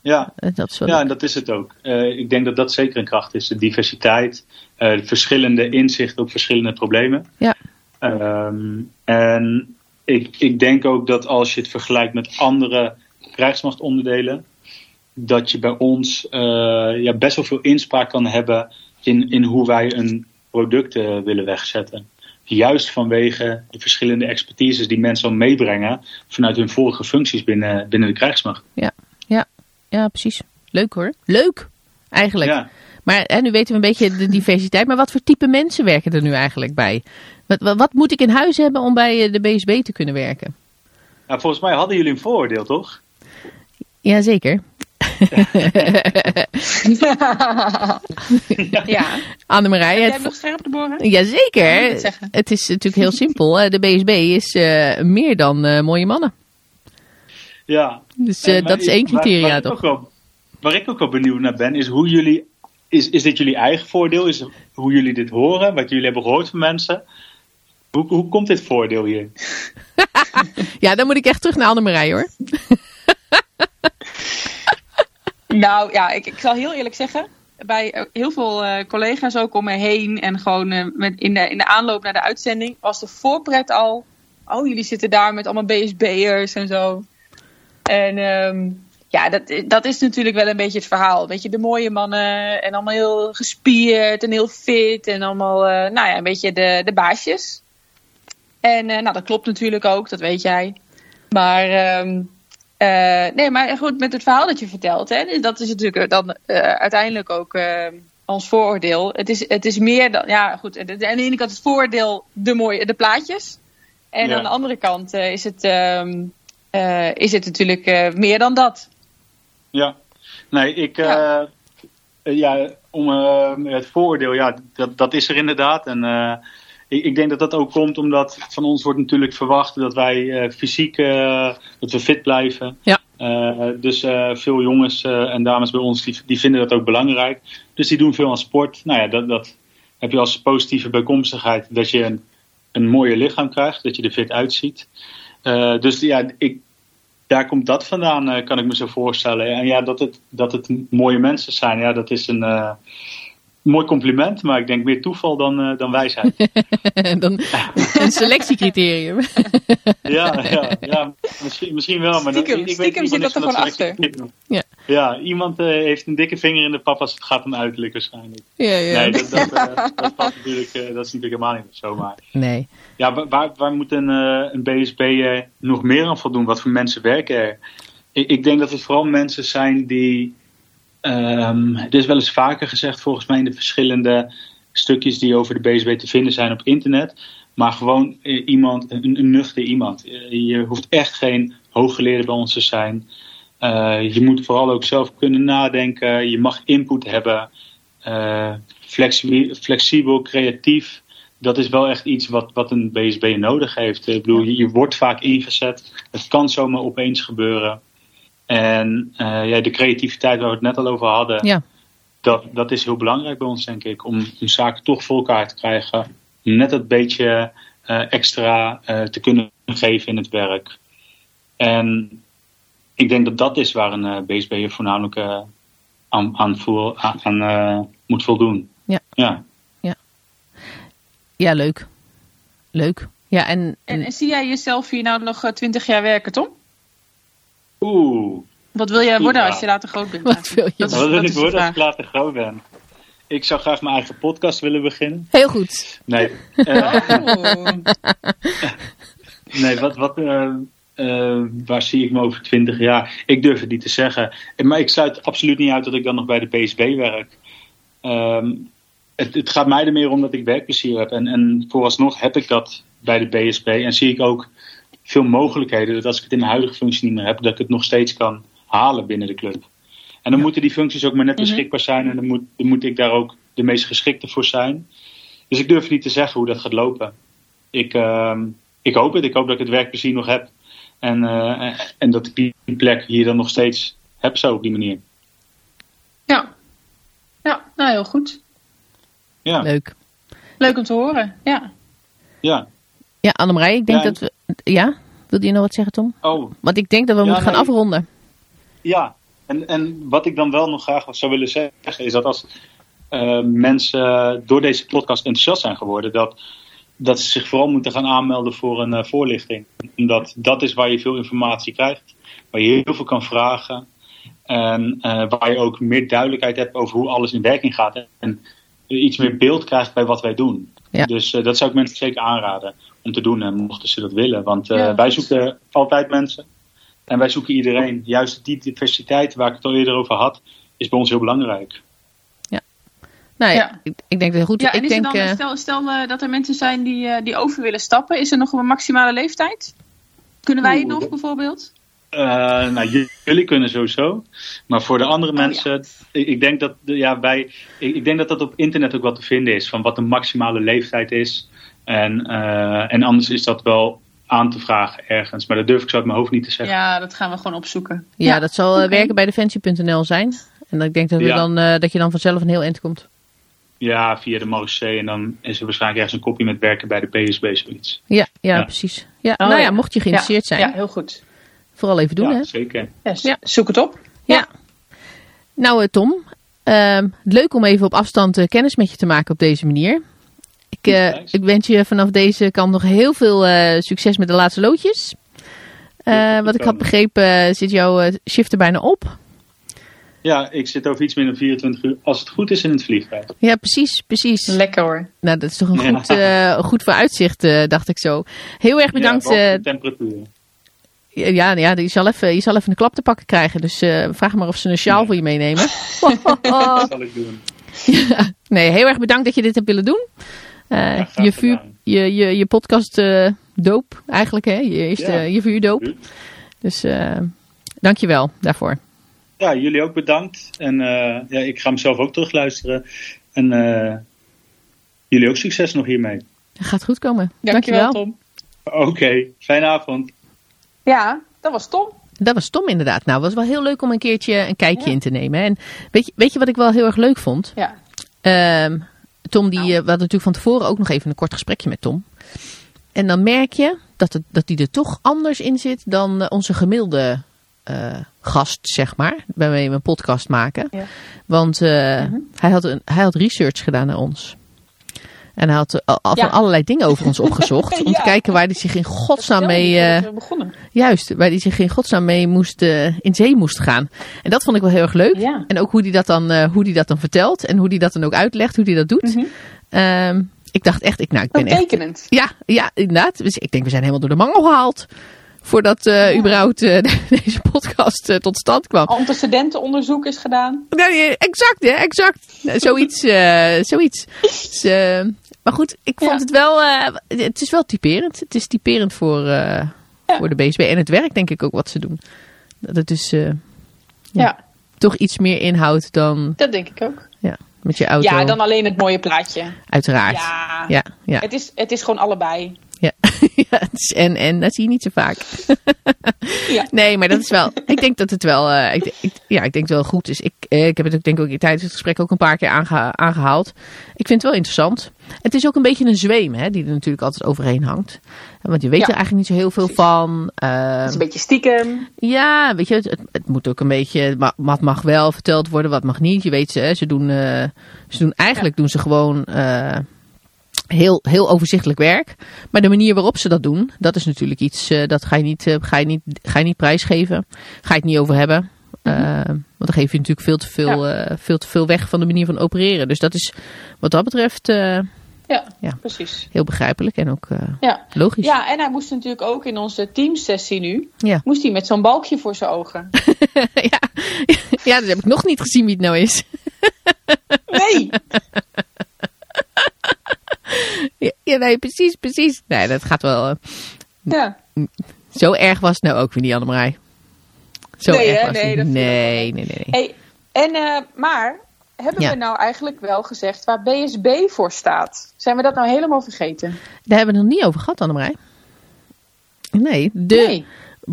Ja, uh, dat is ja en dat is het ook. Uh, ik denk dat dat zeker een kracht is. De diversiteit, de verschillende inzichten op verschillende problemen. Ja. Um, en ik, ik denk ook dat als je het vergelijkt met andere krijgsmachtonderdelen, dat je bij ons ja, best wel veel inspraak kan hebben in, in hoe wij een product uh, willen wegzetten. Juist vanwege de verschillende expertises die mensen al meebrengen vanuit hun vorige functies binnen, binnen de krijgsmacht. Ja, ja, ja, precies. Leuk hoor. Leuk, eigenlijk. Ja. Maar hè, nu weten we een beetje de diversiteit. Maar wat voor type mensen werken er nu eigenlijk bij? Wat, wat, wat moet ik in huis hebben om bij eh, de BSB te kunnen werken? Nou, volgens mij hadden jullie een vooroordeel, toch? Jazeker. Ja. Annemarij. Heb jij nog scherp te boren? jazeker. Ja, het zeggen. Het is natuurlijk heel simpel. De BSB is eh, meer dan eh, mooie mannen. Ja. Dus Eh, dat is één criteria waar toch? ook wel- waar ik ook wel benieuwd naar ben, is hoe jullie. Is, is dit jullie eigen voordeel? Is hoe jullie dit horen? Wat jullie hebben gehoord van mensen? Hoe, hoe komt dit voordeel hier? (laughs) Ja, dan moet ik echt terug naar Annemarij hoor. (laughs) Nou ja, ik, ik zal heel eerlijk zeggen. Bij eh, heel veel eh, collega's ook om me heen. En gewoon eh, met, in, de, in de aanloop naar de uitzending. Was de voorpret al. Oh, jullie zitten daar met allemaal BSB'ers en zo. En ehm, ja, dat, dat is natuurlijk wel een beetje het verhaal. Weet je, de mooie mannen. En allemaal heel gespierd en heel fit. En allemaal, nou ja, een beetje de, de baasjes. En nou, dat klopt natuurlijk ook, dat weet jij. Maar ehm, eh, nee, maar goed, met het verhaal dat je vertelt, hè, dat is natuurlijk dan eh, uiteindelijk ook eh, ons vooroordeel. Het is, het is meer dan, ja goed, aan de ene kant het vooroordeel de, mooie, de plaatjes. En Ja. aan de andere kant is, het, ehm, eh, is het natuurlijk meer dan dat. Ja, nee, ik. Ja. ja, om het vooroordeel, ja, dat, dat is er inderdaad. En ik, ik denk dat dat ook komt omdat van ons wordt natuurlijk verwacht dat wij eh, fysiek eh, dat we fit blijven. Ja. Eh, dus veel jongens en dames bij ons die, die vinden dat ook belangrijk. Dus die doen veel aan sport. Nou ja, dat, dat heb je als positieve bijkomstigheid dat je een, een mooier lichaam krijgt, dat je er fit uitziet. Dus ja, ik, daar komt dat vandaan, kan ik me zo voorstellen. En ja, dat het, dat het mooie mensen zijn, ja, dat is een mooi compliment, maar ik denk meer toeval dan, eh, dan wijsheid. (laughs) dan een selectiecriterium. (laughs) ja, ja, ja misschien, misschien wel. Maar Stiekem- ik, ik stiekem weet zit niet dat er gewoon selectie- Ja. ja, iemand eh, heeft een dikke vinger in de pap als het gaat om uiterlijk waarschijnlijk. ja, ja. Nee, dat, dat, eh, dat, natuurlijk, eh, dat is natuurlijk helemaal niet zo. Maar nee. ja, wa- waar, waar moet een, eh, een BSB eh, nog meer aan voldoen? Wat voor mensen werken er? Ik, ik denk dat het vooral mensen zijn die. Ehm het is wel eens vaker gezegd, volgens mij, in de verschillende stukjes die over de BSB te vinden zijn op internet. Maar gewoon eh, iemand, een, nuchter iemand. Eh, je hoeft echt geen hooggeleerde bij ons te zijn. Eh, je moet vooral ook zelf kunnen nadenken. Je mag input hebben. Flexibel, flexibel, creatief dat is wel echt iets wat, wat een BSB nodig heeft. Ik bedoel, je, je wordt vaak ingezet. Het kan zomaar opeens gebeuren. En eh, ja, de creativiteit waar we het net al over hadden, Ja. dat, dat is heel belangrijk bij ons, denk ik. Om een zaak toch voor elkaar te krijgen. Net dat beetje eh, extra eh, te kunnen geven in het werk. En ik denk dat dat is waar een eh, BSB voornamelijk aan, aan, voel, aan, eh, moet voldoen. Ja. ja. Ja, leuk. Leuk. Ja, en, En, en en zie jij jezelf hier nou nog twintig jaar werken, Tom? Oeh. Wat wil jij worden Ja. als je later groot bent? wat wil je? Dat is- Wat wil dat ik worden als ik later groot ben? Ik zou graag mijn eigen podcast willen beginnen. Heel goed. Nee, eh, Oh. (laughs) nee wat, wat, eh, eh, waar zie ik me over twintig jaar? Ik durf het niet te zeggen. Eh, Maar ik sluit absoluut niet uit dat ik dan nog bij de PSB werk. Ehm, het, het gaat mij er meer om dat ik werkplezier heb. En, en vooralsnog heb ik dat bij de BSB. En zie ik ook veel mogelijkheden. Dat als ik het in mijn huidige functie niet meer heb, dat ik het nog steeds kan halen binnen de club. En dan moeten die functies ook maar net Mhm. beschikbaar zijn. En dan moet, dan moet ik daar ook de meest geschikte voor zijn. Dus ik durf niet te zeggen hoe dat gaat lopen. Ik, ehm, ik hoop het. Ik hoop dat ik het werkplezier nog heb. En, eh, en dat ik die plek hier dan nog steeds heb zo op die manier. Ja. Ja, nou heel goed. Ja, Leuk. Leuk om te horen. Ja. ja. Ja, Annemarij, ik denk Ja, dat we... Ja? Wilde je nog wat zeggen, Tom? Oh, Want ik denk dat we Ja, moeten gaan nee. afronden. Ja, en, en wat ik dan wel nog graag zou willen zeggen is dat als eh, mensen door deze podcast enthousiast zijn geworden, dat, dat ze zich vooral moeten gaan aanmelden voor een eh, voorlichting. Omdat dat is waar je veel informatie krijgt, waar je heel veel kan vragen en eh, waar je ook meer duidelijkheid hebt over hoe alles in werking gaat. En iets meer beeld krijgt bij wat wij doen. Ja. Dus eh, dat zou ik mensen zeker aanraden om te doen, en mochten ze dat willen. Want eh, Ja, wij zoeken altijd mensen. En wij zoeken iedereen. Juist die diversiteit waar ik het al eerder over had, is bij ons heel belangrijk. Nou ja, Ja. Ik, ik denk dat goed. Ja, en ik is denk, er dan, eh, stel, stel eh, dat er mensen zijn die, eh, die over willen stappen, is er nog een maximale leeftijd? Kunnen wij het Oeh, nog dat- bijvoorbeeld? Eh, nou, jullie kunnen sowieso. Maar voor de andere Oh, ja. mensen, ik, ik denk dat, de- ja, wij, ik, ik denk dat dat op internet ook wat te vinden is. Van wat de maximale leeftijd is. En, eh, en anders is dat wel aan te vragen ergens. Maar dat durf ik zo uit mijn hoofd niet te zeggen. Ja, dat gaan we gewoon opzoeken. ja, dat zal eh, werken bij defensie.nl zijn. En ik denk dat, we Ja. dan, eh, dat je dan vanzelf een heel eind komt. Ja, via de Marseille. En dan is er waarschijnlijk ergens een kopie met werken bij de PSB, zoiets. Ja, ja, Ja. precies. Ja, Oh, nou ja, ja. mocht je geïnteresseerd zijn, Ja, heel goed. Vooral even doen. ja, Hè? zeker. Ja, Ja. Zoek het op. Ja. Nou, eh, Tom, ehm, leuk om even op afstand eh, kennis met je te maken op deze manier. Ik, eh, ik wens je vanaf deze kant nog heel veel eh, succes met de laatste loodjes. Eh, Ja, wat ik had begrepen, zit jouw shift er bijna op. Ja, ik zit over iets minder dan 24 uur, als het goed is, in het vliegtuig. Ja, precies, precies. Lekker hoor. Nou, dat is toch een Ja. goed, eh, goed vooruitzicht, eh, dacht ik zo. Heel erg bedankt. Ja, eh, temperatuur. Ja, ja, je zal, even, je zal even een klap te pakken krijgen. Dus eh, vraag maar of ze een sjaal Ja. voor je meenemen. (laughs) Dat zal ik doen. (laughs) Nee, heel erg bedankt dat je dit hebt willen doen. Eh, Ja, je, vuur, je, je, je podcast eh, doop eigenlijk, hè? Je, eerste, Ja. je vuurdoop. Dus eh dank je wel daarvoor. Ja, jullie ook bedankt. En eh, ja, ik ga mezelf ook terugluisteren. En eh, jullie ook succes nog hiermee. Het gaat goed komen. Dankjewel, Dankjewel. Tom. Oké, fijne avond. Ja, dat was Tom. Dat was stom inderdaad. Nou, het was wel heel leuk om een keertje een kijkje Ja. in te nemen. En weet je, weet je wat ik wel heel erg leuk vond? Ja. Ehm, Tom, die, Nou. eh, we hadden natuurlijk van tevoren ook nog even een kort gesprekje met Tom. En dan merk je dat, het, dat die er toch anders in zit dan eh, onze gemiddelde eh, gast, zeg maar. Waarmee we een podcast maken. Ja. Want Mhm. hij, had een, hij had research gedaan naar ons. En hij had eh, Ja. van allerlei dingen over ons (laughs) opgezocht. Om te kijken waar hij zich in godsnaam mee... eh. Juist, waar hij zich in godsnaam mee moest, eh, in zee moest gaan. En dat vond ik wel heel erg leuk. Ja. En ook hoe hij dat dan, hoe die dat dan vertelt. En hoe hij dat dan ook uitlegt, hoe hij dat doet. Mhm. Ehm, ik dacht echt, ik, nou, ik ben echt... Ja, ja, inderdaad. Dus ik denk, we zijn helemaal door de mangel gehaald. Voordat eh, überhaupt eh, (laughs) deze podcast eh, tot stand kwam. Antecedentenonderzoek is gedaan. Nee, exact, hè, exact. Zoiets, zoiets. Dus, maar goed, ik vond Ja. het wel, het is wel typerend. Het is typerend voor, Ja. voor de BSB. En het werk denk ik ook wat ze doen. Dat het dus Ja. Ja. toch iets meer inhoudt dan dat denk ik ook. ja, met je auto. Ja, dan alleen het mooie plaatje. Uiteraard. Ja. Ja. Het, is, het is gewoon allebei. Ja, (laughs) en en, dat zie je niet zo vaak. Ja. (laughs) Nee, maar dat is wel. Ik denk dat het wel. eh, ik, ik- ja, ik denk het wel goed is. Ik, eh, ik heb het ook, denk ik tijdens het gesprek ook een paar keer aange- aangehaald. Ik vind het wel interessant. Het is ook een beetje een zweem, hè, die er natuurlijk altijd overheen hangt. Want je weet Ja, er eigenlijk niet zo heel veel precies. van. Het Ehm, is een beetje stiekem. ja, weet je, het, het, moet ook een beetje. Wat mag wel verteld worden, wat mag niet. Je weet ze, hè, ze doen. eh, ze doen eigenlijk doen ze gewoon. Heel, heel overzichtelijk werk. Maar de manier waarop ze dat doen, dat is natuurlijk iets. eh, dat ga je, niet, eh, ga, je niet, ga je niet prijsgeven. Ga je het niet over hebben. Eh, want dan geef je natuurlijk veel te veel, veel te veel weg van de manier van opereren. Dus dat is wat dat betreft Ja, Ja. precies. heel begrijpelijk en ook Ja. logisch. ja, en hij moest natuurlijk ook in onze teamsessie nu, Ja. moest hij met zo'n balkje voor zijn ogen. (laughs) ja. ja, dus heb ik nog niet gezien wie het nou is. Nee! (laughs) Ja, nee, precies, precies. Nee, dat gaat wel. eh, Ja. zo erg was het nou ook weer niet, Annemarij. Zo Nee, erg hè? was Nee, het Nee, nee, nee. nee. Hey, en, eh, maar hebben Ja. we nou eigenlijk wel gezegd waar BSB voor staat? Zijn we dat nou helemaal vergeten? Daar hebben we het nog niet over gehad, Annemarij. Nee, de nee. En Jij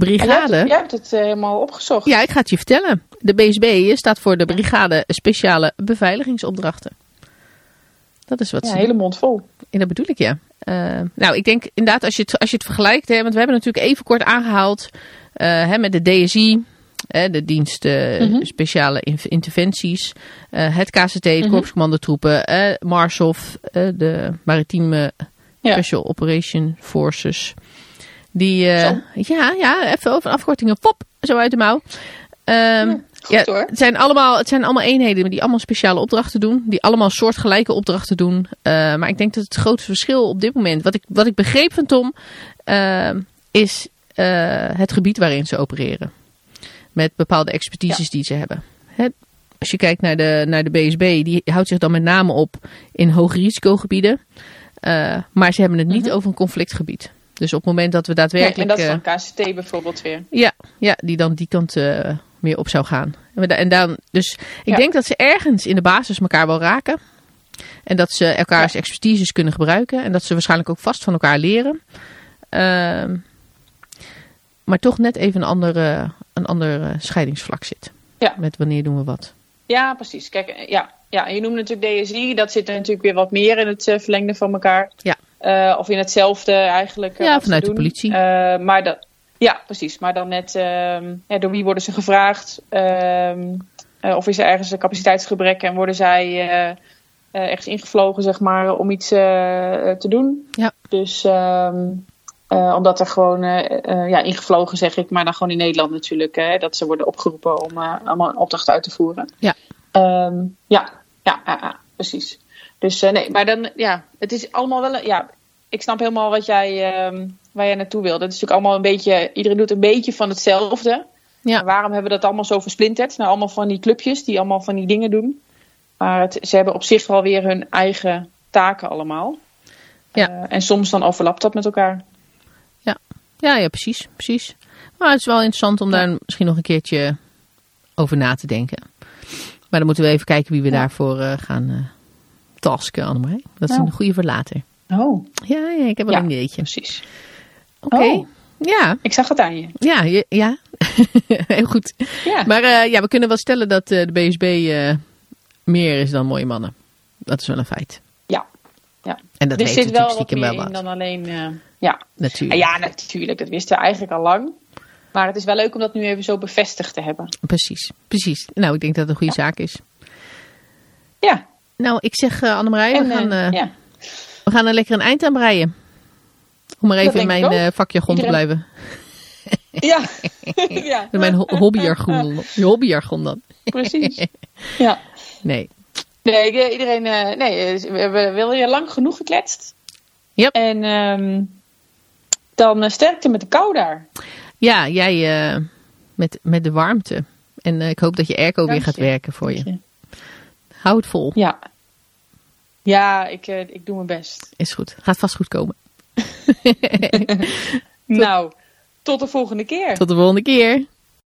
hebt, brigade. het, jij hebt het eh, helemaal opgezocht. Ja, ik ga het je vertellen. De BSB staat voor de Brigade Speciale Beveiligingsopdrachten. Dat is wat Ja, ze hele mond vol. En dat bedoel ik, ja. Eh, nou, ik denk inderdaad, als je het, als je het vergelijkt, hè, want we hebben natuurlijk even kort aangehaald eh, hè, met de DSI, hè, de dienst eh, Mhm. speciale in- interventies, het KCT, het Mhm. korpscommandotroepen, Marshof, eh, de maritieme Ja. Special Operation Forces. Die, ja, ja, even over afkortingen, pop, zo uit de mouw. Ehm, Goed ja, hoor. Het zijn, allemaal, het zijn allemaal eenheden die allemaal speciale opdrachten doen. Die allemaal soortgelijke opdrachten doen. Eh, maar ik denk dat het grootste verschil op dit moment... Wat ik, wat ik begreep van Tom... eh, is eh, het gebied waarin ze opereren. Met bepaalde expertises die ze hebben. Hè, als je kijkt naar de, naar de BSB... die houdt zich dan met name op in hoge risicogebieden. Eh, maar ze hebben het niet over een conflictgebied. Dus op het moment dat we Nee, en daadwerkelijk... dat is van KCT bijvoorbeeld weer. ja, ja, die dan die kant meer op zou gaan. En da- En dan, dus ik Ja. denk dat ze ergens in de basis elkaar wel raken. En dat ze elkaars Ja. expertises kunnen gebruiken. En dat ze waarschijnlijk ook vast van elkaar leren. Ehm, maar toch net even een andere, een ander eh, scheidingsvlak zit. Ja. Met wanneer doen we wat. Ja, precies. Kijk, eh, ja, ja, je noemt natuurlijk DSI. Dat zit er natuurlijk weer wat meer in het eh, verlengde van elkaar. Ja. Of in hetzelfde eigenlijk. Ja, vanuit de politie. Maar dat, ja, precies. Maar dan net, ehm, ja, door wie worden ze gevraagd? Ehm, eh, of is er ergens een capaciteitsgebrek en worden zij eh, eh, ergens ingevlogen, zeg maar, om iets te doen? Ja. Dus ehm, eh, omdat er gewoon, ja, ingevlogen zeg ik, maar dan gewoon in Nederland natuurlijk, hè, dat ze worden opgeroepen om allemaal een opdracht uit te voeren. Ja. Ja, ja, precies. Dus nee, maar dan, ja, het is allemaal wel, een- ja, ik snap helemaal wat jij, ehm, waar jij naartoe wilde. Het is natuurlijk allemaal een beetje, iedereen doet een beetje van hetzelfde. Ja. Waarom hebben we dat allemaal zo versplinterd? Nou, allemaal van die clubjes die allemaal van die dingen doen. Maar het, ze hebben op zich wel weer hun eigen taken allemaal. Ja. Eh, en soms dan overlapt dat met elkaar. Ja, ja, precies, precies. Maar het is wel interessant om daar misschien nog een keertje over na te denken. Maar dan moeten we even kijken wie we Ja. daarvoor eh, gaan eh tasken, Annemarie. Dat is een goede voor later. Oh, Ja, ja ik heb wel Ja. een ideetje. precies. Oké. Oh. Ja, Ik zag het aan je. ja, je- ja. (laughs) heel goed. Ja. Maar eh, ja, we kunnen wel stellen dat eh, de BSB eh, meer is dan mooie mannen. Dat is wel een feit. Ja. ja. En dat er zit wel wat meer wel in wat. dan alleen... ja. Natuurlijk. ja, natuurlijk. Dat wisten we eigenlijk al lang. Maar het is wel leuk om dat nu even zo bevestigd te hebben. Precies, precies. Nou, ik denk dat het een goede zaak is. Ja. Nou, ik zeg Annemarie, we gaan... ja. We gaan er lekker een eind aan breien. Om maar even in mijn eh, vakjargon te Iedereen- blijven. Ja. (laughs) ja. In mijn ho- hobbyjargon. (laughs) hobbyjargon dan. Precies. (laughs) Ja. Nee. Nee, ik- iedereen. eh, nee, eh, we hebben wel weer lang genoeg gekletst. Yep. En ehm, dan sterkte met de kou daar. Ja, jij uh, met, met de warmte. En uh, ik hoop dat je airco Dank weer gaat je. werken voor je. je. Hou het vol. Ja. Ja, ik, uh, ik doe mijn best. Is goed. Gaat vast goed komen. (laughs) (laughs) Nou, tot de volgende keer. Tot de volgende keer.